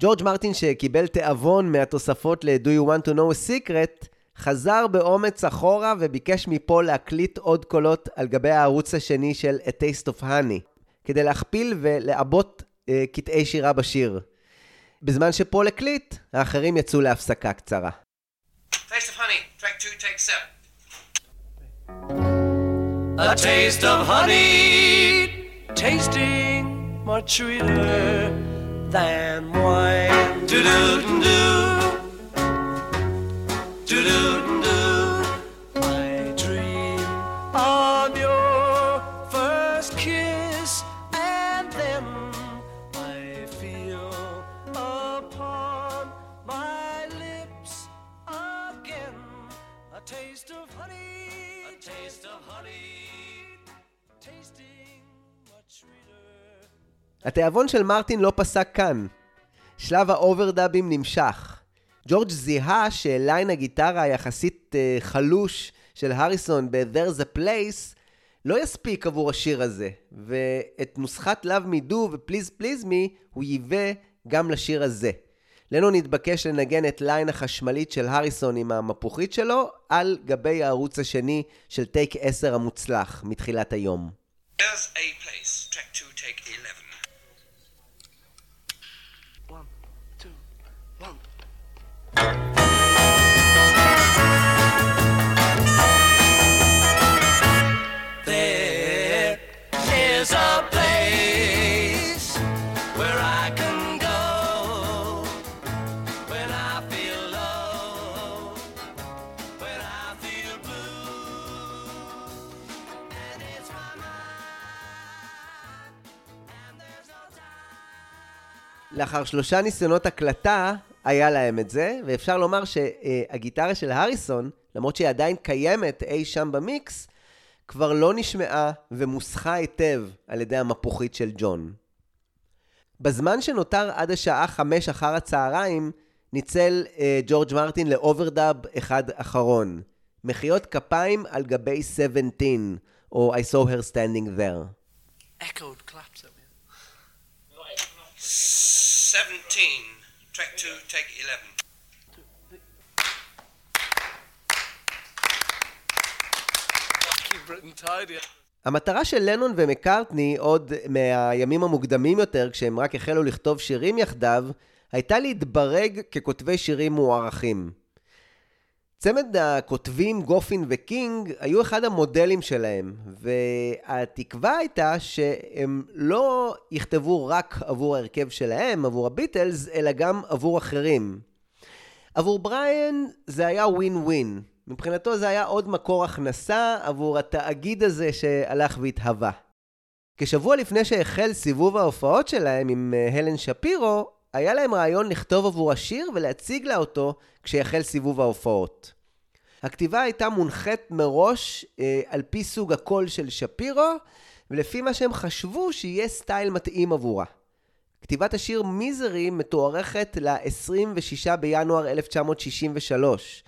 ג'ורג' מרטין שקיבל תיאבון מהתוספות ל-Do You Want to Know a Secret, חזר באומץ אחורה וביקש מפול להקליט עוד קולות על גבי הערוץ השני של A Taste of Honey, כדי להכפיל ולעבות אה, קטעי שירה בשיר. בזמן שפול הקליט, האחרים יצאו להפסקה קצרה. Taste of honey. Track two, take seven. A taste of honey, tasting much sweeter than wine. Do do do, do do do. I dream of your first kiss, and then I feel upon my lips again. A התיאבון של מרטין לא פסק כאן. שלב האוברדאבים נמשך. ג'ורג' זיהה ש line הגיטרה היחסית אה, חלוש של הריסון ב-There's a Place לא יספיק עבור השיר הזה, ואת נוסחת Love Me Do ו-Please Please Me הוא ייבא גם לשיר הזה. לנון התבקש לנגן את ליין החשמלית של הריסון עם המפוחית שלו על גבי הערוץ השני של טייק 10 המוצלח מתחילת היום. There's a place. Track 2, take 11. Bye. לאחר שלושה ניסיונות הקלטה, היה להם את זה, ואפשר לומר שהגיטרה של הריסון, למרות שהיא עדיין קיימת אי שם במיקס, כבר לא נשמעה ומוסכה היטב על ידי המפוחית של ג'ון. בזמן שנותר עד השעה חמש אחר הצהריים, ניצל אה, ג'ורג' מרטין ל overdub אחד אחרון. מחיאות כפיים על גבי 17, או I saw her standing there. Echoed claps at me. 17, track 2, take 11. Keep Britain tidy. המטרה של לנון ומקארטני, עוד מהימים המוקדמים יותר, כשהם רק החלו לכתוב שירים יחדיו, הייתה להתברג ככותבי שירים מוערכים. צמד הכותבים גופין וקינג היו אחד המודלים שלהם, והתקווה הייתה שהם לא יכתבו רק עבור ההרכב שלהם, עבור הביטלס, אלא גם עבור אחרים. עבור בריאן זה היה ווין ווין. מבחינתו זה היה עוד מקור הכנסה עבור התאגיד הזה שהלך והתהווה. כשבוע לפני שהחל סיבוב ההופעות שלהם עם אה, הלן שפירו, היה להם רעיון לכתוב עבור השיר ולהציג לה אותו כשיחל סיבוב ההופעות. הכתיבה הייתה מונחית מראש אה, על פי סוג הקול של שפירו, ולפי מה שהם חשבו שיהיה style מתאים עבורה. כתיבת השיר Misery מתוארכת ל-26 בינואר 1963.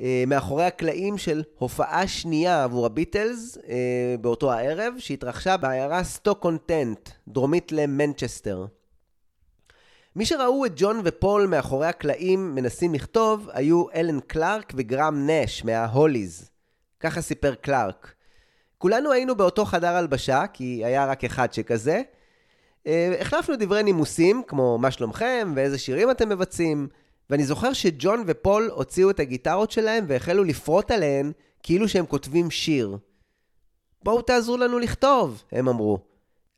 אה, מאחורי הקלעים של הופעה שנייה עבור הביטלס אה, באותו הערב, שהתרחשה בעיירה סטוק און טרנט, דרומית למנצ'סטר. מי שראו את ג'ון ופול מאחורי הקלעים מנסים לכתוב היו אלן קלארק וגרם נש מההוליז. ככה סיפר קלארק. כולנו היינו באותו חדר הלבשה, כי היה רק אחד שכזה. אה, החלפנו דברי נימוסים, כמו מה שלומכם ואיזה שירים אתם מבצעים, ואני זוכר שג'ון ופול הוציאו את הגיטרות שלהם והחלו לפרוט עליהן כאילו שהם כותבים שיר. בואו תעזרו לנו לכתוב, הם אמרו.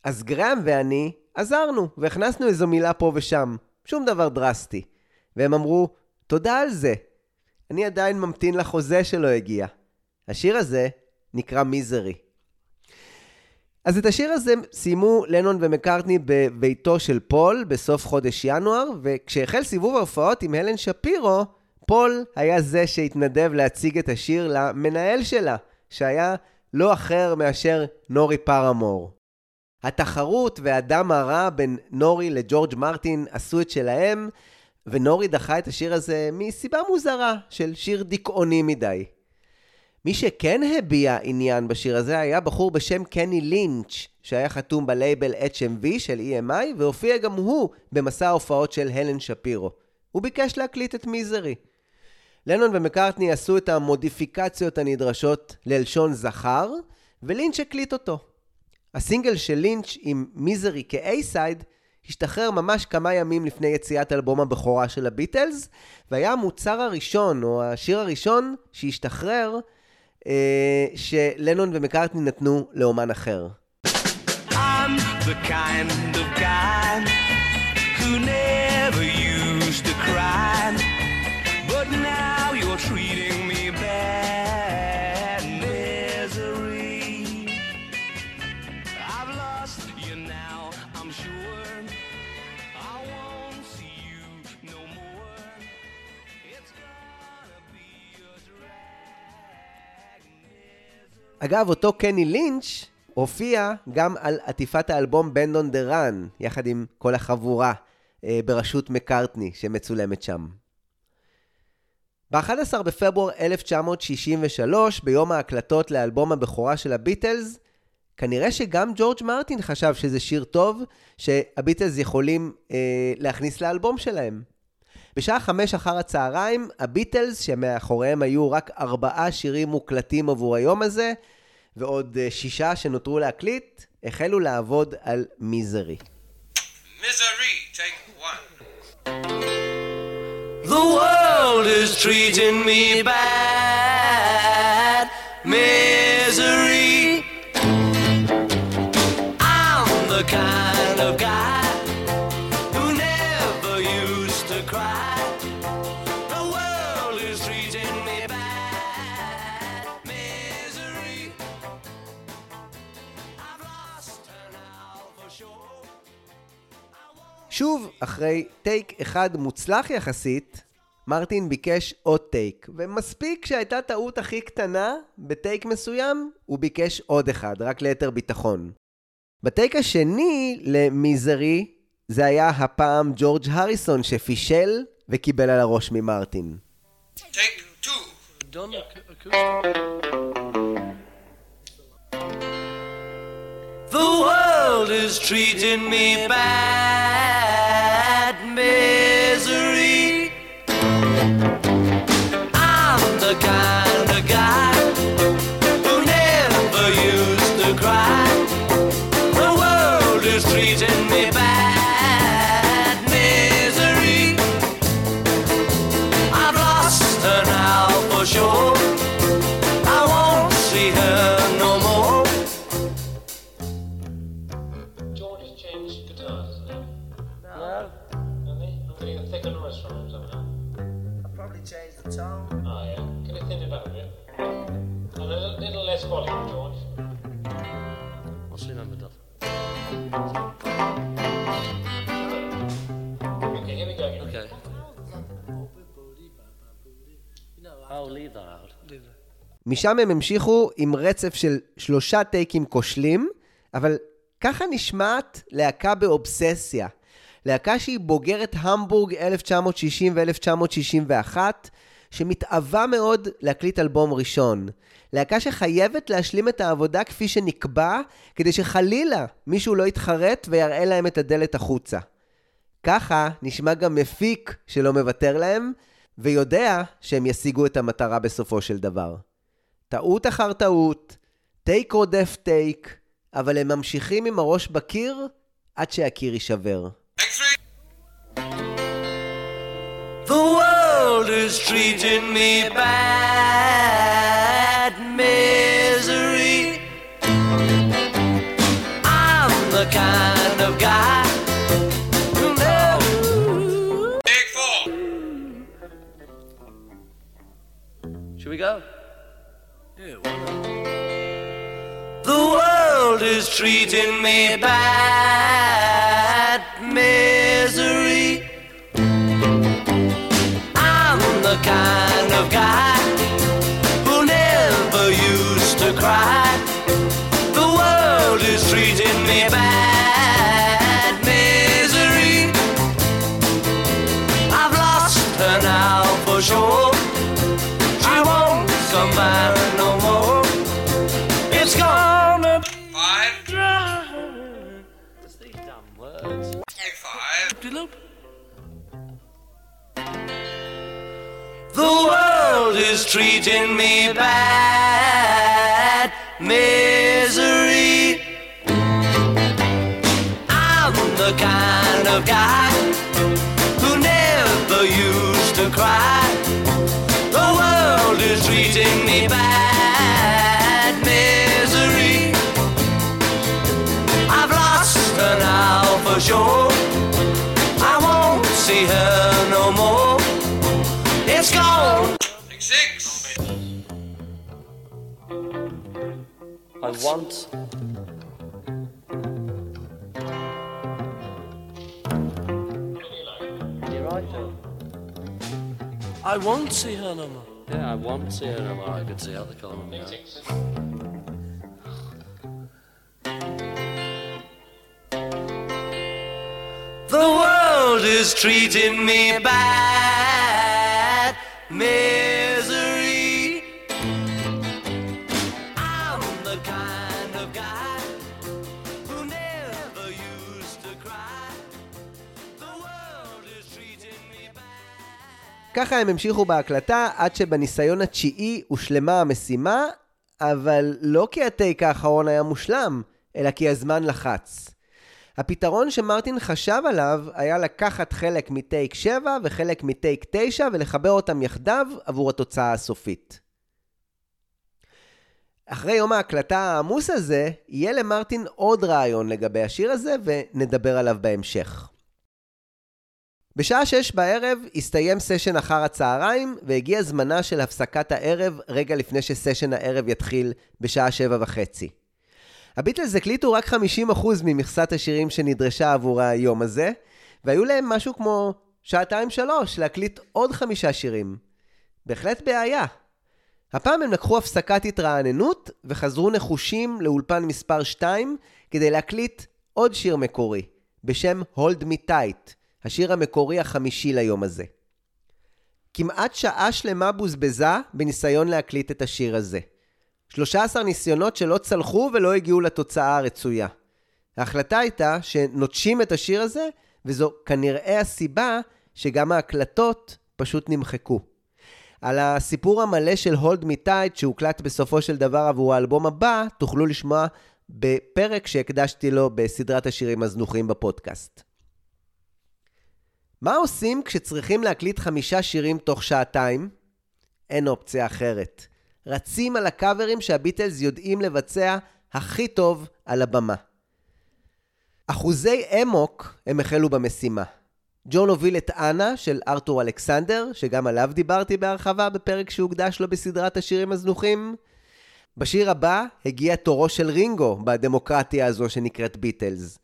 אז גרם ואני עזרנו, והכנסנו איזו מילה פה ושם. שום דבר דרסטי. והם אמרו, תודה על זה. אני עדיין ממתין לחוזה שלא הגיע. השיר הזה נקרא Misery. אז את השיר הזה סיימו לנון ומקארטני בביתו של פול בסוף חודש ינואר, וכשהחל סיבוב ההופעות עם הלן שפירו, פול היה זה שהתנדב להציג את השיר למנהל שלה, שהיה לא אחר מאשר נורי פרמור. התחרות והדם הרע בין נורי לג'ורג' מרטין עשו את שלהם, ונורי דחה את השיר הזה מסיבה מוזרה של שיר דיכאוני מדי. מי שכן הביע עניין בשיר הזה היה בחור בשם קני לינץ', שהיה חתום בלייבל HMV של EMI, והופיע גם הוא במסע ההופעות של הלן שפירו. הוא ביקש להקליט את מיזרי. לנון ומקארטני עשו את המודיפיקציות הנדרשות ללשון זכר, ולינץ' הקליט אותו. הסינגל של לינץ' עם מיזרי כאי-סייד השתחרר ממש כמה ימים לפני יציאת אלבום הבכורה של הביטלס, והיה המוצר הראשון, או השיר הראשון, שהשתחרר, אה, שלנון ומקארטני נתנו לאומן אחר. I'm the kind of guy אגב, אותו קני לינץ' הופיע גם על עטיפת האלבום בנד און דה רן, יחד עם כל החבורה אה, בראשות מקארטני שמצולמת שם. ב-11 בפברואר 1963, ביום ההקלטות לאלבום הבכורה של הביטלס, כנראה שגם ג'ורג' מרטין חשב שזה שיר טוב, שהביטלס יכולים אה, להכניס לאלבום שלהם. בשעה חמש אחר הצהריים, הביטלס, שמאחוריהם היו רק ארבעה שירים מוקלטים עבור היום הזה, ועוד אה, שישה שנותרו להקליט, החלו לעבוד על מיזרי. Misery, take one. The world is treating me bad. Misery. שוב, אחרי טייק אחד מוצלח יחסית, מרטין ביקש עוד טייק, ומספיק שהייתה טעות הכי קטנה, בטייק מסוים, הוא ביקש עוד אחד, רק ליתר ביטחון. בטייק השני למיזרי, זה היה הפעם ג'ורג' הריסון שפישל וקיבל על הראש ממרטין. The world is treating me bad, misery. משם הם המשיכו עם רצף של שלושה טייקים כושלים, אבל ככה נשמעת להקה באובססיה. להקה שהיא בוגרת המבורג 1960 ו-1961, שמתאווה מאוד להקליט אלבום ראשון. להקה שחייבת להשלים את העבודה כפי שנקבע, כדי שחלילה מישהו לא יתחרט ויראה להם את הדלת החוצה. ככה נשמע גם מפיק שלא מוותר להם, ויודע שהם ישיגו את המטרה בסופו של דבר. טעות אחר טעות, טייק רודף טייק, אבל הם ממשיכים עם הראש בקיר עד שהקיר יישבר. The world is treating me bad, misery. I'm the kind treating me bad, is treating me bad, misery. I'm the kind of guy who never used to cry. The world is treating me bad, misery. I've lost her now for sure. I want. I won't see her no more. Yeah, I won't see her no more. I could see out the corner now. The world is treating me bad. Misery. ככה הם המשיכו בהקלטה עד שבניסיון התשיעי הושלמה המשימה, אבל לא כי הטייק האחרון היה מושלם, אלא כי הזמן לחץ. הפתרון שמרטין חשב עליו היה לקחת חלק מטייק 7 וחלק מטייק 9 ולחבר אותם יחדיו עבור התוצאה הסופית. אחרי יום ההקלטה העמוס הזה, יהיה למרטין עוד רעיון לגבי השיר הזה ונדבר עליו בהמשך. בשעה שש בערב הסתיים סשן אחר הצהריים והגיע זמנה של הפסקת הערב רגע לפני שסשן הערב יתחיל בשעה שבע וחצי. הביטלס הקליטו רק 50% ממכסת השירים שנדרשה עבור היום הזה, והיו להם משהו כמו שעתיים-שלוש להקליט עוד חמישה שירים. בהחלט בעיה. הפעם הם לקחו הפסקת התרעננות וחזרו נחושים לאולפן מספר 2 כדי להקליט עוד שיר מקורי, בשם Hold Me Tight, השיר המקורי החמישי ליום הזה. כמעט שעה שלמה בוזבזה בניסיון להקליט את השיר הזה. 13 ניסיונות שלא צלחו ולא הגיעו לתוצאה הרצויה. ההחלטה הייתה שנוטשים את השיר הזה, וזו כנראה הסיבה שגם ההקלטות פשוט נמחקו. על הסיפור המלא של Hold Me Tight שהוקלט בסופו של דבר עבור האלבום הבא, תוכלו לשמוע בפרק שהקדשתי לו בסדרת השירים הזנוחים בפודקאסט. מה עושים כשצריכים להקליט חמישה שירים תוך שעתיים? אין אופציה אחרת. רצים על הקאברים שהביטלס יודעים לבצע הכי טוב על הבמה. אחוזי אמוק הם החלו במשימה. ג'ון הוביל את אנה של ארתור אלכסנדר, שגם עליו דיברתי בהרחבה בפרק שהוקדש לו בסדרת השירים הזנוחים. בשיר הבא הגיע תורו של רינגו בדמוקרטיה הזו שנקראת ביטלס.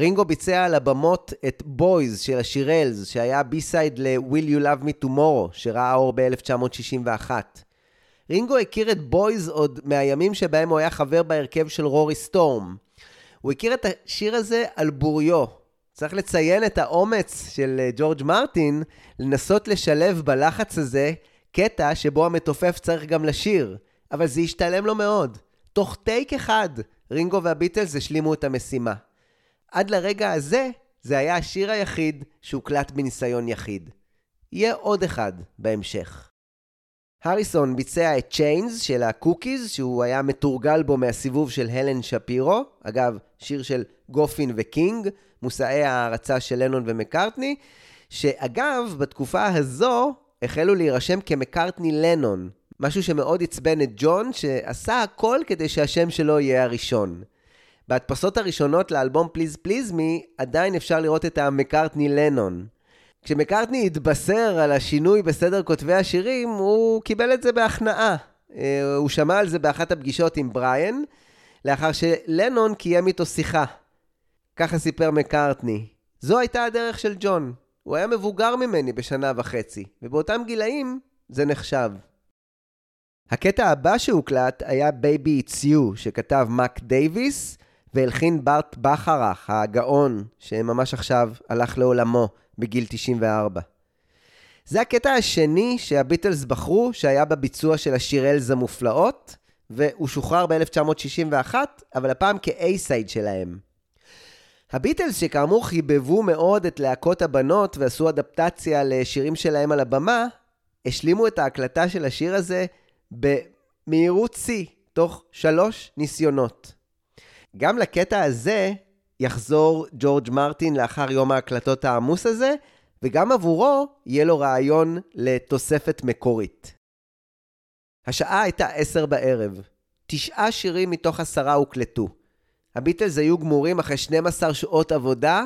רינגו ביצע על הבמות את Boys של השירלס, שהיה B-side ל-Will You Love Me Tomorrow, שראה אור ב-1961. רינגו הכיר את Boys עוד מהימים שבהם הוא היה חבר בהרכב של רורי סטורם. הוא הכיר את השיר הזה על בוריו. צריך לציין את האומץ של אה, ג'ורג' מרטין לנסות לשלב בלחץ הזה קטע שבו המתופף צריך גם לשיר, אבל זה השתלם לו מאוד. תוך take אחד, רינגו והביטלס השלימו את המשימה. עד לרגע הזה, זה היה השיר היחיד שהוקלט בניסיון יחיד. יהיה עוד אחד בהמשך. הריסון ביצע את Chains של הקוקיז, שהוא היה מתורגל בו מהסיבוב של הלן שפירו, אגב, שיר של גופין וקינג, מושאי ההערצה של לנון ומקארטני, שאגב, בתקופה הזו החלו להירשם כמקארטני לנון, משהו שמאוד עצבן את ג'ון, שעשה הכל כדי שהשם שלו יהיה הראשון. בהדפסות הראשונות לאלבום פליז פליז מי, עדיין אפשר לראות את המקארטני לנון. כשמקארטני התבשר על השינוי בסדר כותבי השירים, הוא קיבל את זה בהכנעה. אה, הוא שמע על זה באחת הפגישות עם בריאן, לאחר שלנון קיים איתו שיחה. ככה סיפר מקארטני. זו הייתה הדרך של ג'ון. הוא היה מבוגר ממני בשנה וחצי, ובאותם גילאים זה נחשב. הקטע הבא שהוקלט היה Baby It's You, שכתב מאק דייוויס, והלחין בארט בכרך, הגאון, שממש עכשיו הלך לעולמו בגיל 94. זה הקטע השני שהביטלס בחרו, שהיה בביצוע של השירלס המופלאות, והוא שוחרר ב-1961, אבל הפעם כאייסייד שלהם. הביטלס, שכאמור חיבבו מאוד את להקות הבנות ועשו אדפטציה לשירים שלהם על הבמה, השלימו את ההקלטה של השיר הזה במהירות שיא, תוך שלוש ניסיונות. גם לקטע הזה יחזור ג'ורג' מרטין לאחר יום ההקלטות העמוס הזה, וגם עבורו יהיה לו רעיון לתוספת מקורית. השעה הייתה עשר בערב. תשעה שירים מתוך עשרה הוקלטו. הביטלס היו גמורים אחרי 12 שעות עבודה,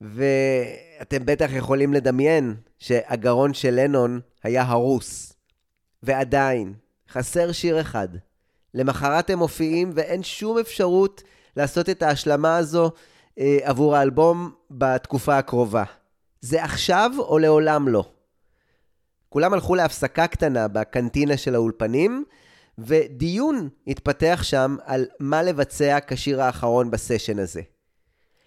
ואתם בטח יכולים לדמיין שהגרון של לנון היה הרוס. ועדיין, חסר שיר אחד. למחרת הם מופיעים ואין שום אפשרות לעשות את ההשלמה הזו אה, עבור האלבום בתקופה הקרובה. זה עכשיו או לעולם לא. כולם הלכו להפסקה קטנה בקנטינה של האולפנים, ודיון התפתח שם על מה לבצע כשיר האחרון בסשן הזה.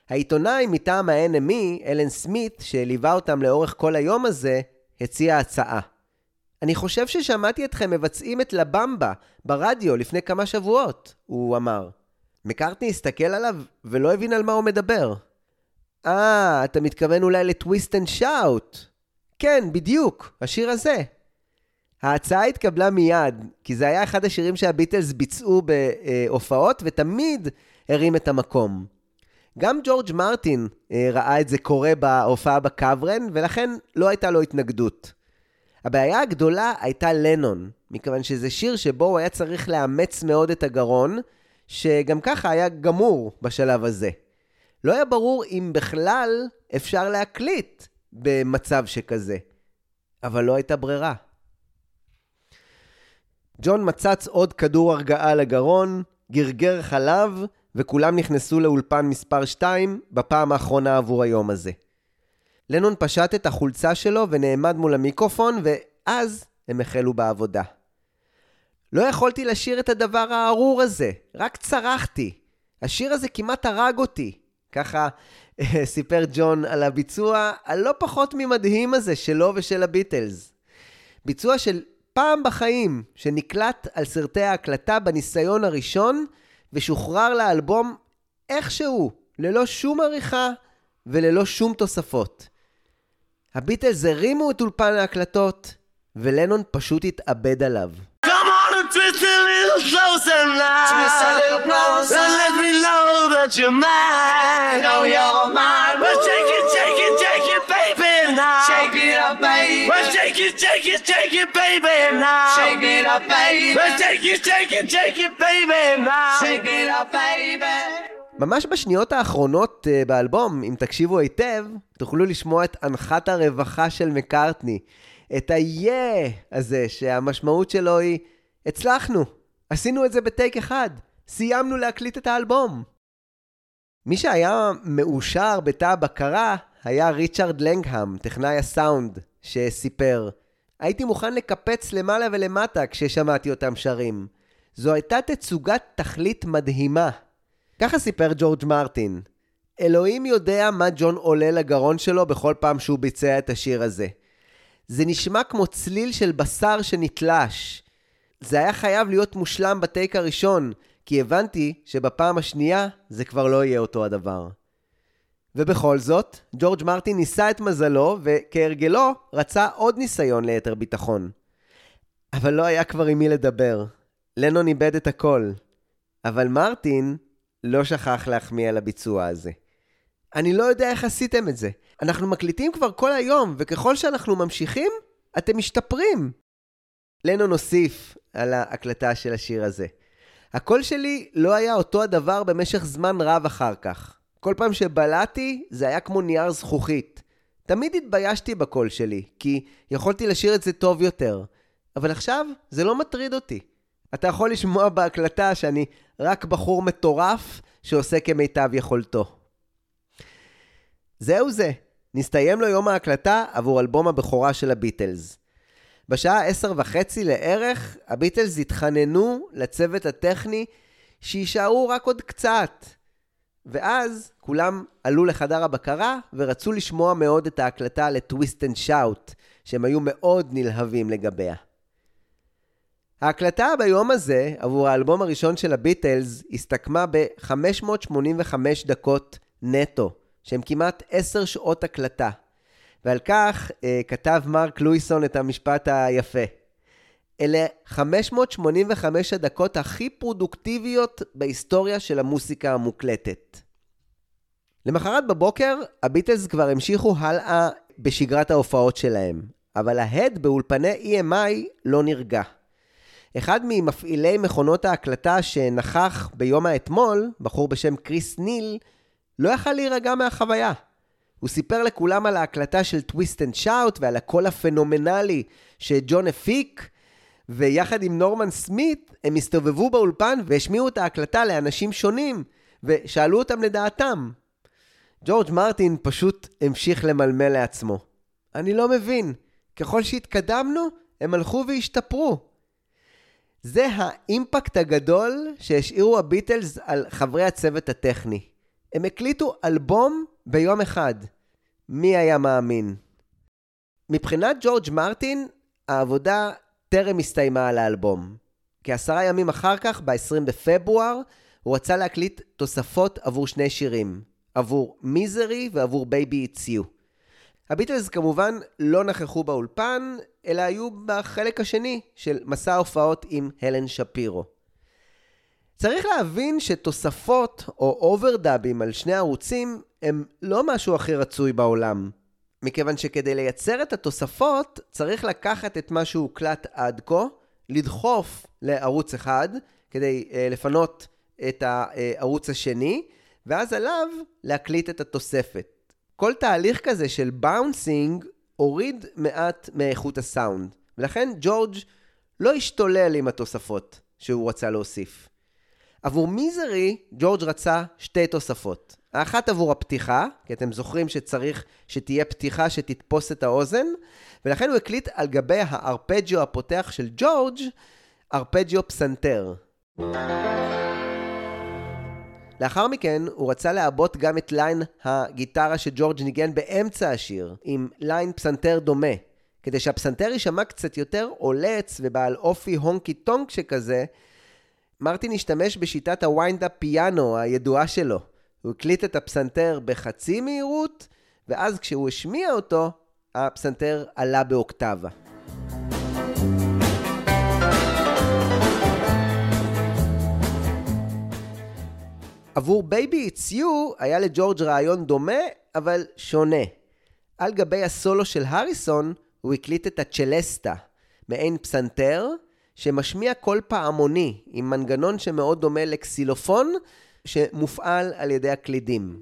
העיתונאי מטעם ה-NME, אלן סמית, שליווה אותם לאורך כל היום הזה, הציע הצעה. אני חושב ששמעתי אתכם מבצעים את לבמבה ברדיו לפני כמה שבועות, הוא אמר. מקארטני הסתכל עליו ולא הבין על מה הוא מדבר. אה, אתה מתכוון אולי ל Twist and Shout. כן, בדיוק, השיר הזה. ההצעה התקבלה מיד, כי זה היה אחד השירים שהביטלס ביצעו בהופעות, ותמיד הרים את המקום. גם ג'ורג' מרטין אה, ראה את זה קורה בהופעה בקברן, ולכן לא הייתה לו התנגדות. הבעיה הגדולה הייתה לנון, מכיוון שזה שיר שבו הוא היה צריך לאמץ מאוד את הגרון, שגם ככה היה גמור בשלב הזה. לא היה ברור אם בכלל אפשר להקליט במצב שכזה, אבל לא הייתה ברירה. ג'ון מצץ עוד כדור הרגעה לגרון, גרגר חלב, וכולם נכנסו לאולפן מספר 2 בפעם האחרונה עבור היום הזה. לנון פשט את החולצה שלו ונעמד מול המיקרופון, ואז הם החלו בעבודה. לא יכולתי לשיר את הדבר הארור הזה, רק צרחתי. השיר הזה כמעט הרג אותי. ככה אה, סיפר ג'ון על הביצוע הלא פחות ממדהים הזה שלו ושל הביטלס. ביצוע של פעם בחיים, שנקלט על סרטי ההקלטה בניסיון הראשון, ושוחרר לאלבום איכשהו, ללא שום עריכה וללא שום תוספות. הביטלס הרימו את אולפן ההקלטות, ולנון פשוט התאבד עליו. Come on and twist a little closer now. Twist a little closer. And let me know that you're mine. Know you're mine. Well, shake it, shake it, shake it, baby now. Shake it up, baby. ממש בשניות האחרונות uh, באלבום, אם תקשיבו היטב, תוכלו לשמוע את אנחת הרווחה של מקארטני. את ה-yeah הזה, שהמשמעות שלו היא, הצלחנו, עשינו את זה בטייק אחד, סיימנו להקליט את האלבום. מי שהיה מאושר בתא הבקרה היה ריצ'רד לנגהם, טכנאי הסאונד, שסיפר, הייתי מוכן לקפץ למעלה ולמטה כששמעתי אותם שרים. זו הייתה תצוגת תכלית מדהימה. ככה סיפר ג'ורג' מרטין. אלוהים יודע מה ג'ון עולה לגרון שלו בכל פעם שהוא ביצע את השיר הזה. זה נשמע כמו צליל של בשר שנתלש. זה היה חייב להיות מושלם בטייק הראשון, כי הבנתי שבפעם השנייה זה כבר לא יהיה אותו הדבר. ובכל זאת, ג'ורג' מרטין ניסה את מזלו, וכהרגלו רצה עוד ניסיון ליתר ביטחון. אבל לא היה כבר עם מי לדבר. לנון איבד את הכל. אבל מרטין לא שכח להחמיא על הביצוע הזה. אני לא יודע איך עשיתם את זה. אנחנו מקליטים כבר כל היום, וככל שאנחנו ממשיכים, אתם משתפרים. לנון הוסיף על ההקלטה של השיר הזה. הקול שלי לא היה אותו הדבר במשך זמן רב אחר כך. כל פעם שבלעתי, זה היה כמו נייר זכוכית. תמיד התביישתי בקול שלי, כי יכולתי לשיר את זה טוב יותר. אבל עכשיו, זה לא מטריד אותי. אתה יכול לשמוע בהקלטה שאני רק בחור מטורף שעושה כמיטב יכולתו. זהו זה, נסתיים לו יום ההקלטה עבור אלבום הבכורה של הביטלס. בשעה עשר וחצי לערך, הביטלס התחננו לצוות הטכני שיישארו רק עוד קצת. ואז כולם עלו לחדר הבקרה ורצו לשמוע מאוד את ההקלטה ל Twist and Shout, שהם היו מאוד נלהבים לגביה. ההקלטה ביום הזה, עבור האלבום הראשון של הביטלס, הסתכמה ב-585 דקות נטו, שהם כמעט 10 שעות הקלטה. ועל כך אה, כתב מרק לואיסון את המשפט היפה. אלה 585 הדקות הכי פרודוקטיביות בהיסטוריה של המוסיקה המוקלטת. למחרת בבוקר, הביטלס כבר המשיכו הלאה בשגרת ההופעות שלהם, אבל ההד באולפני EMI לא נרגע. אחד ממפעילי מכונות ההקלטה שנכח ביום האתמול, בחור בשם קריס ניל, לא יכל להירגע מהחוויה. הוא סיפר לכולם על ההקלטה של Twist and Shout ועל הקול הפנומנלי שג'ון הפיק, ויחד עם נורמן סמית הם הסתובבו באולפן והשמיעו את ההקלטה לאנשים שונים, ושאלו אותם לדעתם. ג'ורג' מרטין פשוט המשיך למלמל לעצמו. אני לא מבין, ככל שהתקדמנו, הם הלכו והשתפרו. זה האימפקט הגדול שהשאירו הביטלס על חברי הצוות הטכני. הם הקליטו אלבום ביום אחד. מי היה מאמין? מבחינת ג'ורג' מרטין, העבודה טרם הסתיימה על האלבום. כעשרה ימים אחר כך, ב-20 בפברואר, הוא רצה להקליט תוספות עבור שני שירים, עבור Misery ועבור Baby It's You. הביטלס כמובן לא נכחו באולפן, אלא היו בחלק השני של מסע ההופעות עם הלן שפירו. צריך להבין שתוספות או אוברדאבים על שני ערוצים הם לא משהו הכי רצוי בעולם. מכיוון שכדי לייצר את התוספות צריך לקחת את מה שהוקלט עד כה, לדחוף לערוץ אחד כדי אה, לפנות את הערוץ השני, ואז עליו להקליט את התוספת. כל תהליך כזה של באונסינג הוריד מעט מאיכות הסאונד, ולכן ג'ורג' לא השתולל עם התוספות שהוא רצה להוסיף. עבור מיזרי, ג'ורג' רצה שתי תוספות. האחת עבור הפתיחה, כי אתם זוכרים שצריך שתהיה פתיחה שתתפוס את האוזן, ולכן הוא הקליט על גבי הארפג'יו הפותח של ג'ורג', ארפג'יו פסנתר. לאחר מכן הוא רצה לעבות גם את line הגיטרה שג'ורג' ניגן באמצע השיר, עם line פסנתר דומה, כדי שהפסנתר יישמע קצת יותר עולץ ובעל אופי honky tonk שכזה, מרטין השתמש בשיטת ה wind-up piano הידועה שלו. הוא הקליט את הפסנתר בחצי מהירות, ואז כשהוא השמיע אותו, הפסנתר עלה באוקטבה. עבור Baby It's You היה לג'ורג' רעיון דומה, אבל שונה. על גבי הסולו של הריסון הוא הקליט את הצ'לסטה, מעין פסנתר, שמשמיע קול פעמוני, עם מנגנון שמאוד דומה לקסילופון, שמופעל על ידי הקלידים.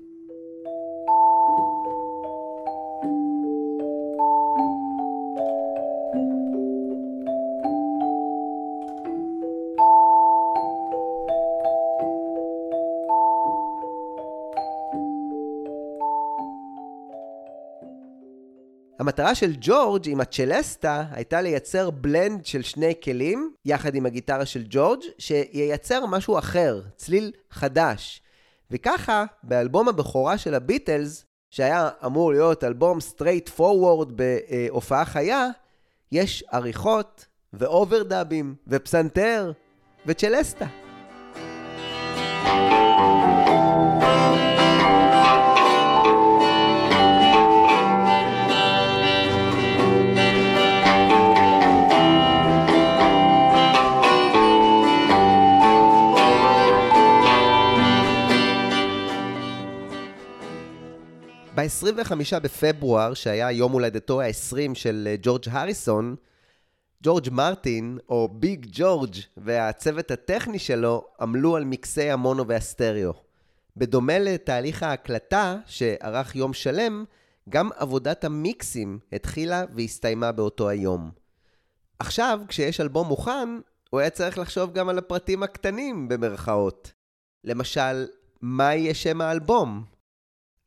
המטרה של ג'ורג' עם הצ'לסטה הייתה לייצר בלנד של שני כלים, יחד עם הגיטרה של ג'ורג', שייצר משהו אחר, צליל חדש. וככה, באלבום הבכורה של הביטלס, שהיה אמור להיות אלבום straight forward בהופעה חיה, יש עריכות ואוברדאבים ופסנתר וצ'לסטה. ב-25 בפברואר, שהיה יום הולדתו ה-20 של אה, ג'ורג' הריסון, ג'ורג' מרטין, או ביג ג'ורג', והצוות הטכני שלו עמלו על מקסי המונו והסטריאו. בדומה לתהליך ההקלטה, שארך יום שלם, גם עבודת המיקסים התחילה והסתיימה באותו היום. עכשיו, כשיש אלבום מוכן, הוא היה צריך לחשוב גם על הפרטים הקטנים, במרכאות. למשל, מה יהיה שם האלבום?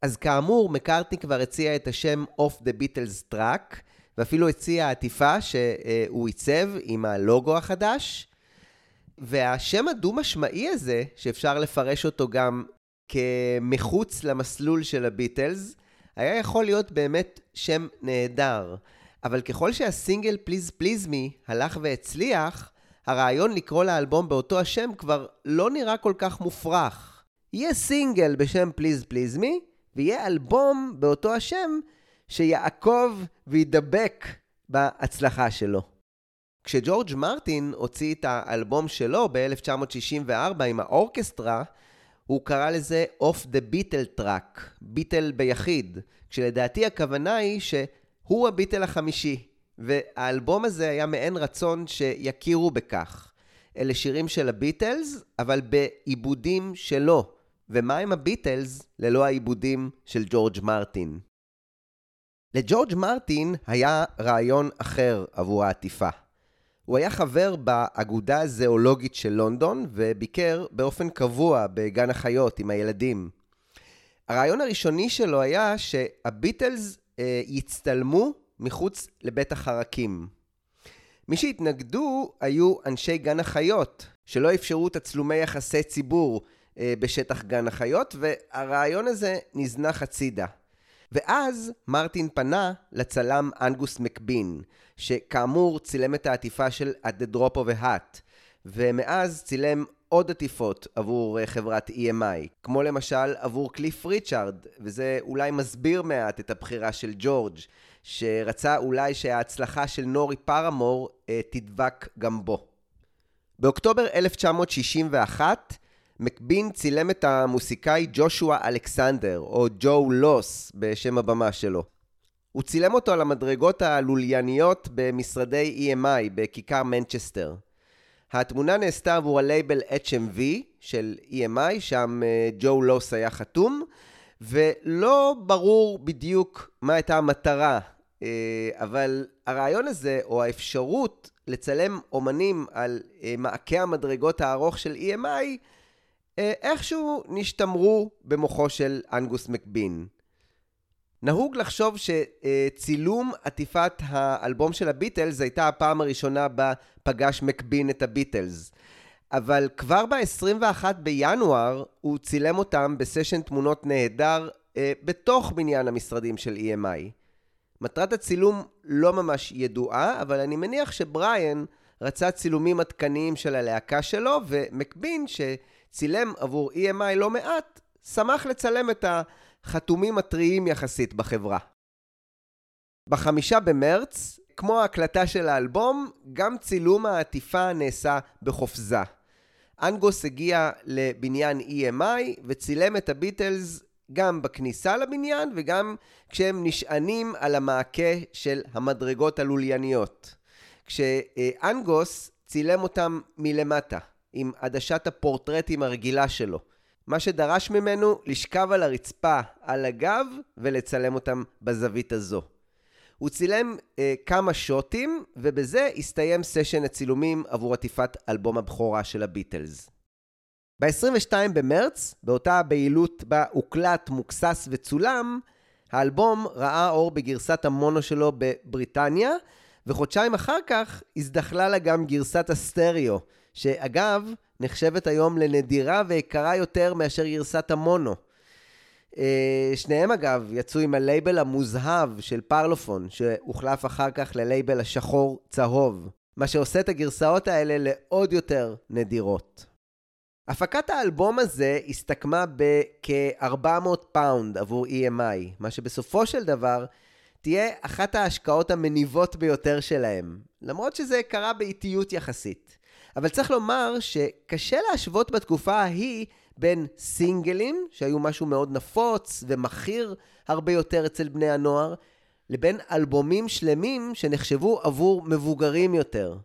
אז כאמור, מקארטני כבר הציע את השם Off the Beatles Track, ואפילו הציע עטיפה שהוא עיצב עם הלוגו החדש. והשם הדו-משמעי הזה, שאפשר לפרש אותו גם כמחוץ למסלול של הביטלס, היה יכול להיות באמת שם נהדר. אבל ככל שהסינגל פליז פליז מי הלך והצליח, הרעיון לקרוא לאלבום באותו השם כבר לא נראה כל כך מופרך. יהיה סינגל בשם פליז פליז מי, ויהיה אלבום באותו השם שיעקוב וידבק בהצלחה שלו. כשג'ורג' מרטין הוציא את האלבום שלו ב-1964 עם האורקסטרה, הוא קרא לזה Off the Beatle Track, ביטל ביחיד, כשלדעתי הכוונה היא שהוא הביטל החמישי, והאלבום הזה היה מעין רצון שיכירו בכך. אלה שירים של הביטלס, אבל בעיבודים שלו. ומה עם הביטלס ללא העיבודים של ג'ורג' מרטין? לג'ורג' מרטין היה רעיון אחר עבור העטיפה. הוא היה חבר באגודה הזואולוגית של לונדון וביקר באופן קבוע בגן החיות עם הילדים. הרעיון הראשוני שלו היה שהביטלס אה, יצטלמו מחוץ לבית החרקים. מי שהתנגדו היו אנשי גן החיות, שלא אפשרו תצלומי יחסי ציבור בשטח גן החיות, והרעיון הזה נזנח הצידה. ואז מרטין פנה לצלם אנגוס מקבין, שכאמור צילם את העטיפה של a Hat, ומאז צילם עוד עטיפות עבור אה, חברת EMI, כמו למשל עבור קליף ריצ'ארד, וזה אולי מסביר מעט את הבחירה של ג'ורג', שרצה אולי שההצלחה של נורי פרמור אה, תדבק גם בו. באוקטובר 1961, מקבין צילם את המוסיקאי ג'ושוע אלכסנדר, או ג'ו לוס, בשם הבמה שלו. הוא צילם אותו על המדרגות הלולייניות במשרדי EMI בכיכר מנצ'סטר. התמונה נעשתה עבור הלייבל HMV של EMI, שם אה, ג'ו לוס היה חתום, ולא ברור בדיוק מה הייתה המטרה, אה, אבל הרעיון הזה, או האפשרות לצלם אומנים על אה, מעקה המדרגות הארוך של EMI, איכשהו נשתמרו במוחו של אנגוס מקבין. נהוג לחשוב שצילום עטיפת האלבום של הביטלס הייתה הפעם הראשונה בה פגש מקבין את הביטלס. אבל כבר ב-21 בינואר הוא צילם אותם בסשן תמונות נהדר אה, בתוך בניין המשרדים של EMI. מטרת הצילום לא ממש ידועה, אבל אני מניח שבריאן רצה צילומים עדכניים של הלהקה שלו, ומקבין, שצילם עבור EMI לא מעט, שמח לצלם את החתומים הטריים יחסית בחברה. בחמישה במרץ, כמו ההקלטה של האלבום, גם צילום העטיפה נעשה בחופזה. אנגוס הגיע לבניין EMI וצילם את הביטלס גם בכניסה לבניין וגם כשהם נשענים על המעקה של המדרגות הלולייניות. כשאנגוס צילם אותם מלמטה, עם עדשת הפורטרטים הרגילה שלו. מה שדרש ממנו לשכב על הרצפה על הגב ולצלם אותם בזווית הזו. הוא צילם אה, כמה שוטים, ובזה הסתיים סשן הצילומים עבור עטיפת אלבום הבכורה של הביטלס. ב-22 במרץ, באותה הבהילות בה הוקלט, מוקסס וצולם, האלבום ראה אור בגרסת המונו שלו בבריטניה, וחודשיים אחר כך הזדחלה לה גם גרסת הסטריאו, שאגב, נחשבת היום לנדירה ויקרה יותר מאשר גרסת המונו. אה, שניהם אגב יצאו עם הלייבל המוזהב של פרלופון, שהוחלף אחר כך ללייבל השחור צהוב, מה שעושה את הגרסאות האלה לעוד יותר נדירות. הפקת האלבום הזה הסתכמה בכ-400 פאונד עבור EMI, מה שבסופו של דבר תהיה אחת ההשקעות המניבות ביותר שלהם, למרות שזה קרה באיטיות יחסית. אבל צריך לומר שקשה להשוות בתקופה ההיא בין סינגלים, שהיו משהו מאוד נפוץ ומכיר הרבה יותר אצל בני הנוער, לבין אלבומים שלמים שנחשבו עבור מבוגרים יותר.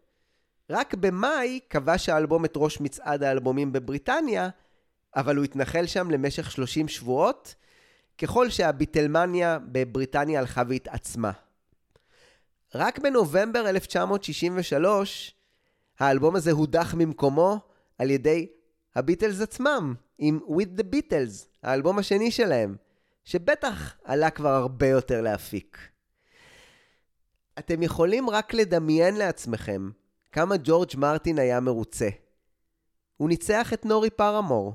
רק במאי כבש האלבום את ראש מצעד האלבומים בבריטניה, אבל הוא התנחל שם למשך 30 שבועות, ככל שהביטלמניה בבריטניה הלכה והתעצמה. רק בנובמבר 1963 האלבום הזה הודח ממקומו על ידי הביטלס עצמם, עם With the Beatles, האלבום השני שלהם, שבטח עלה כבר הרבה יותר להפיק. אתם יכולים רק לדמיין לעצמכם כמה ג'ורג' מרטין היה מרוצה. הוא ניצח את נורי פרמור.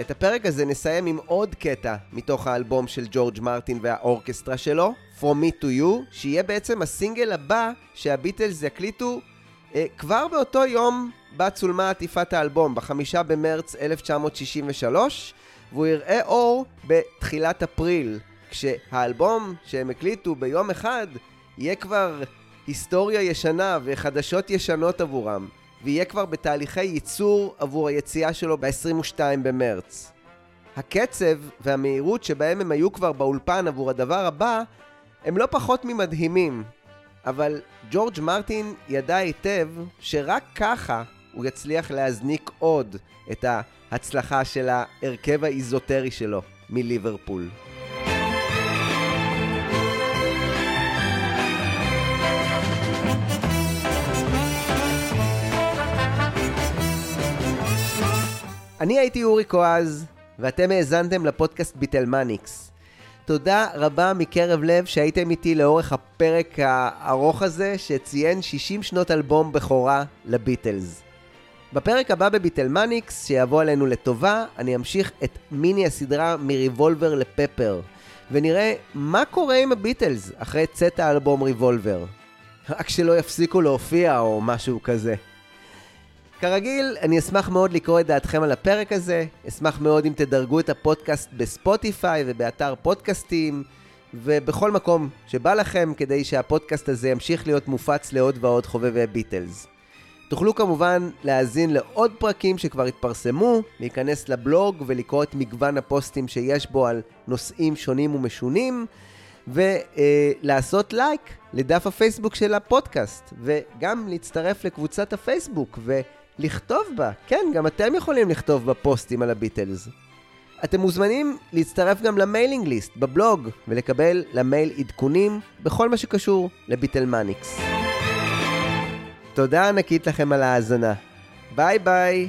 את הפרק הזה נסיים עם עוד קטע מתוך האלבום של ג'ורג' מרטין והאורקסטרה שלו, From Me to You, שיהיה בעצם הסינגל הבא שהביטלס יקליטו אה, כבר באותו יום בה צולמה עטיפת האלבום, בחמישה במרץ 1963, והוא יראה אור בתחילת אפריל, כשהאלבום שהם הקליטו ביום אחד יהיה כבר היסטוריה ישנה וחדשות ישנות עבורם. ויהיה כבר בתהליכי ייצור עבור היציאה שלו ב-22 במרץ. הקצב והמהירות שבהם הם היו כבר באולפן עבור הדבר הבא, הם לא פחות ממדהימים. אבל ג'ורג' מרטין ידע היטב שרק ככה הוא יצליח להזניק עוד את ההצלחה של ההרכב האיזוטרי שלו מליברפול. אני הייתי אורי קואז, ואתם האזנתם לפודקאסט ביטלמניקס. תודה רבה מקרב לב שהייתם איתי לאורך הפרק הארוך הזה, שציין 60 שנות אלבום בכורה לביטלס. בפרק הבא בביטלמניקס, שיבוא עלינו לטובה, אני אמשיך את מיני הסדרה מריבולבר לפפר, ונראה מה קורה עם הביטלס אחרי צאת האלבום ריבולבר. רק שלא יפסיקו להופיע או משהו כזה. כרגיל, אני אשמח מאוד לקרוא את דעתכם על הפרק הזה, אשמח מאוד אם תדרגו את הפודקאסט בספוטיפיי ובאתר פודקאסטים, ובכל מקום שבא לכם, כדי שהפודקאסט הזה ימשיך להיות מופץ לעוד ועוד חובבי ביטלס. תוכלו כמובן להאזין לעוד פרקים שכבר התפרסמו, להיכנס לבלוג ולקרוא את מגוון הפוסטים שיש בו על נושאים שונים ומשונים, ולעשות לייק לדף הפייסבוק של הפודקאסט, וגם להצטרף לקבוצת הפייסבוק ולכתוב בה. כן, גם אתם יכולים לכתוב בפוסטים על הביטלס. אתם מוזמנים להצטרף גם ל mailing list בבלוג ולקבל למייל עדכונים בכל מה שקשור לביטלמניקס. תודה ענקית לכם על ההאזנה. ביי ביי.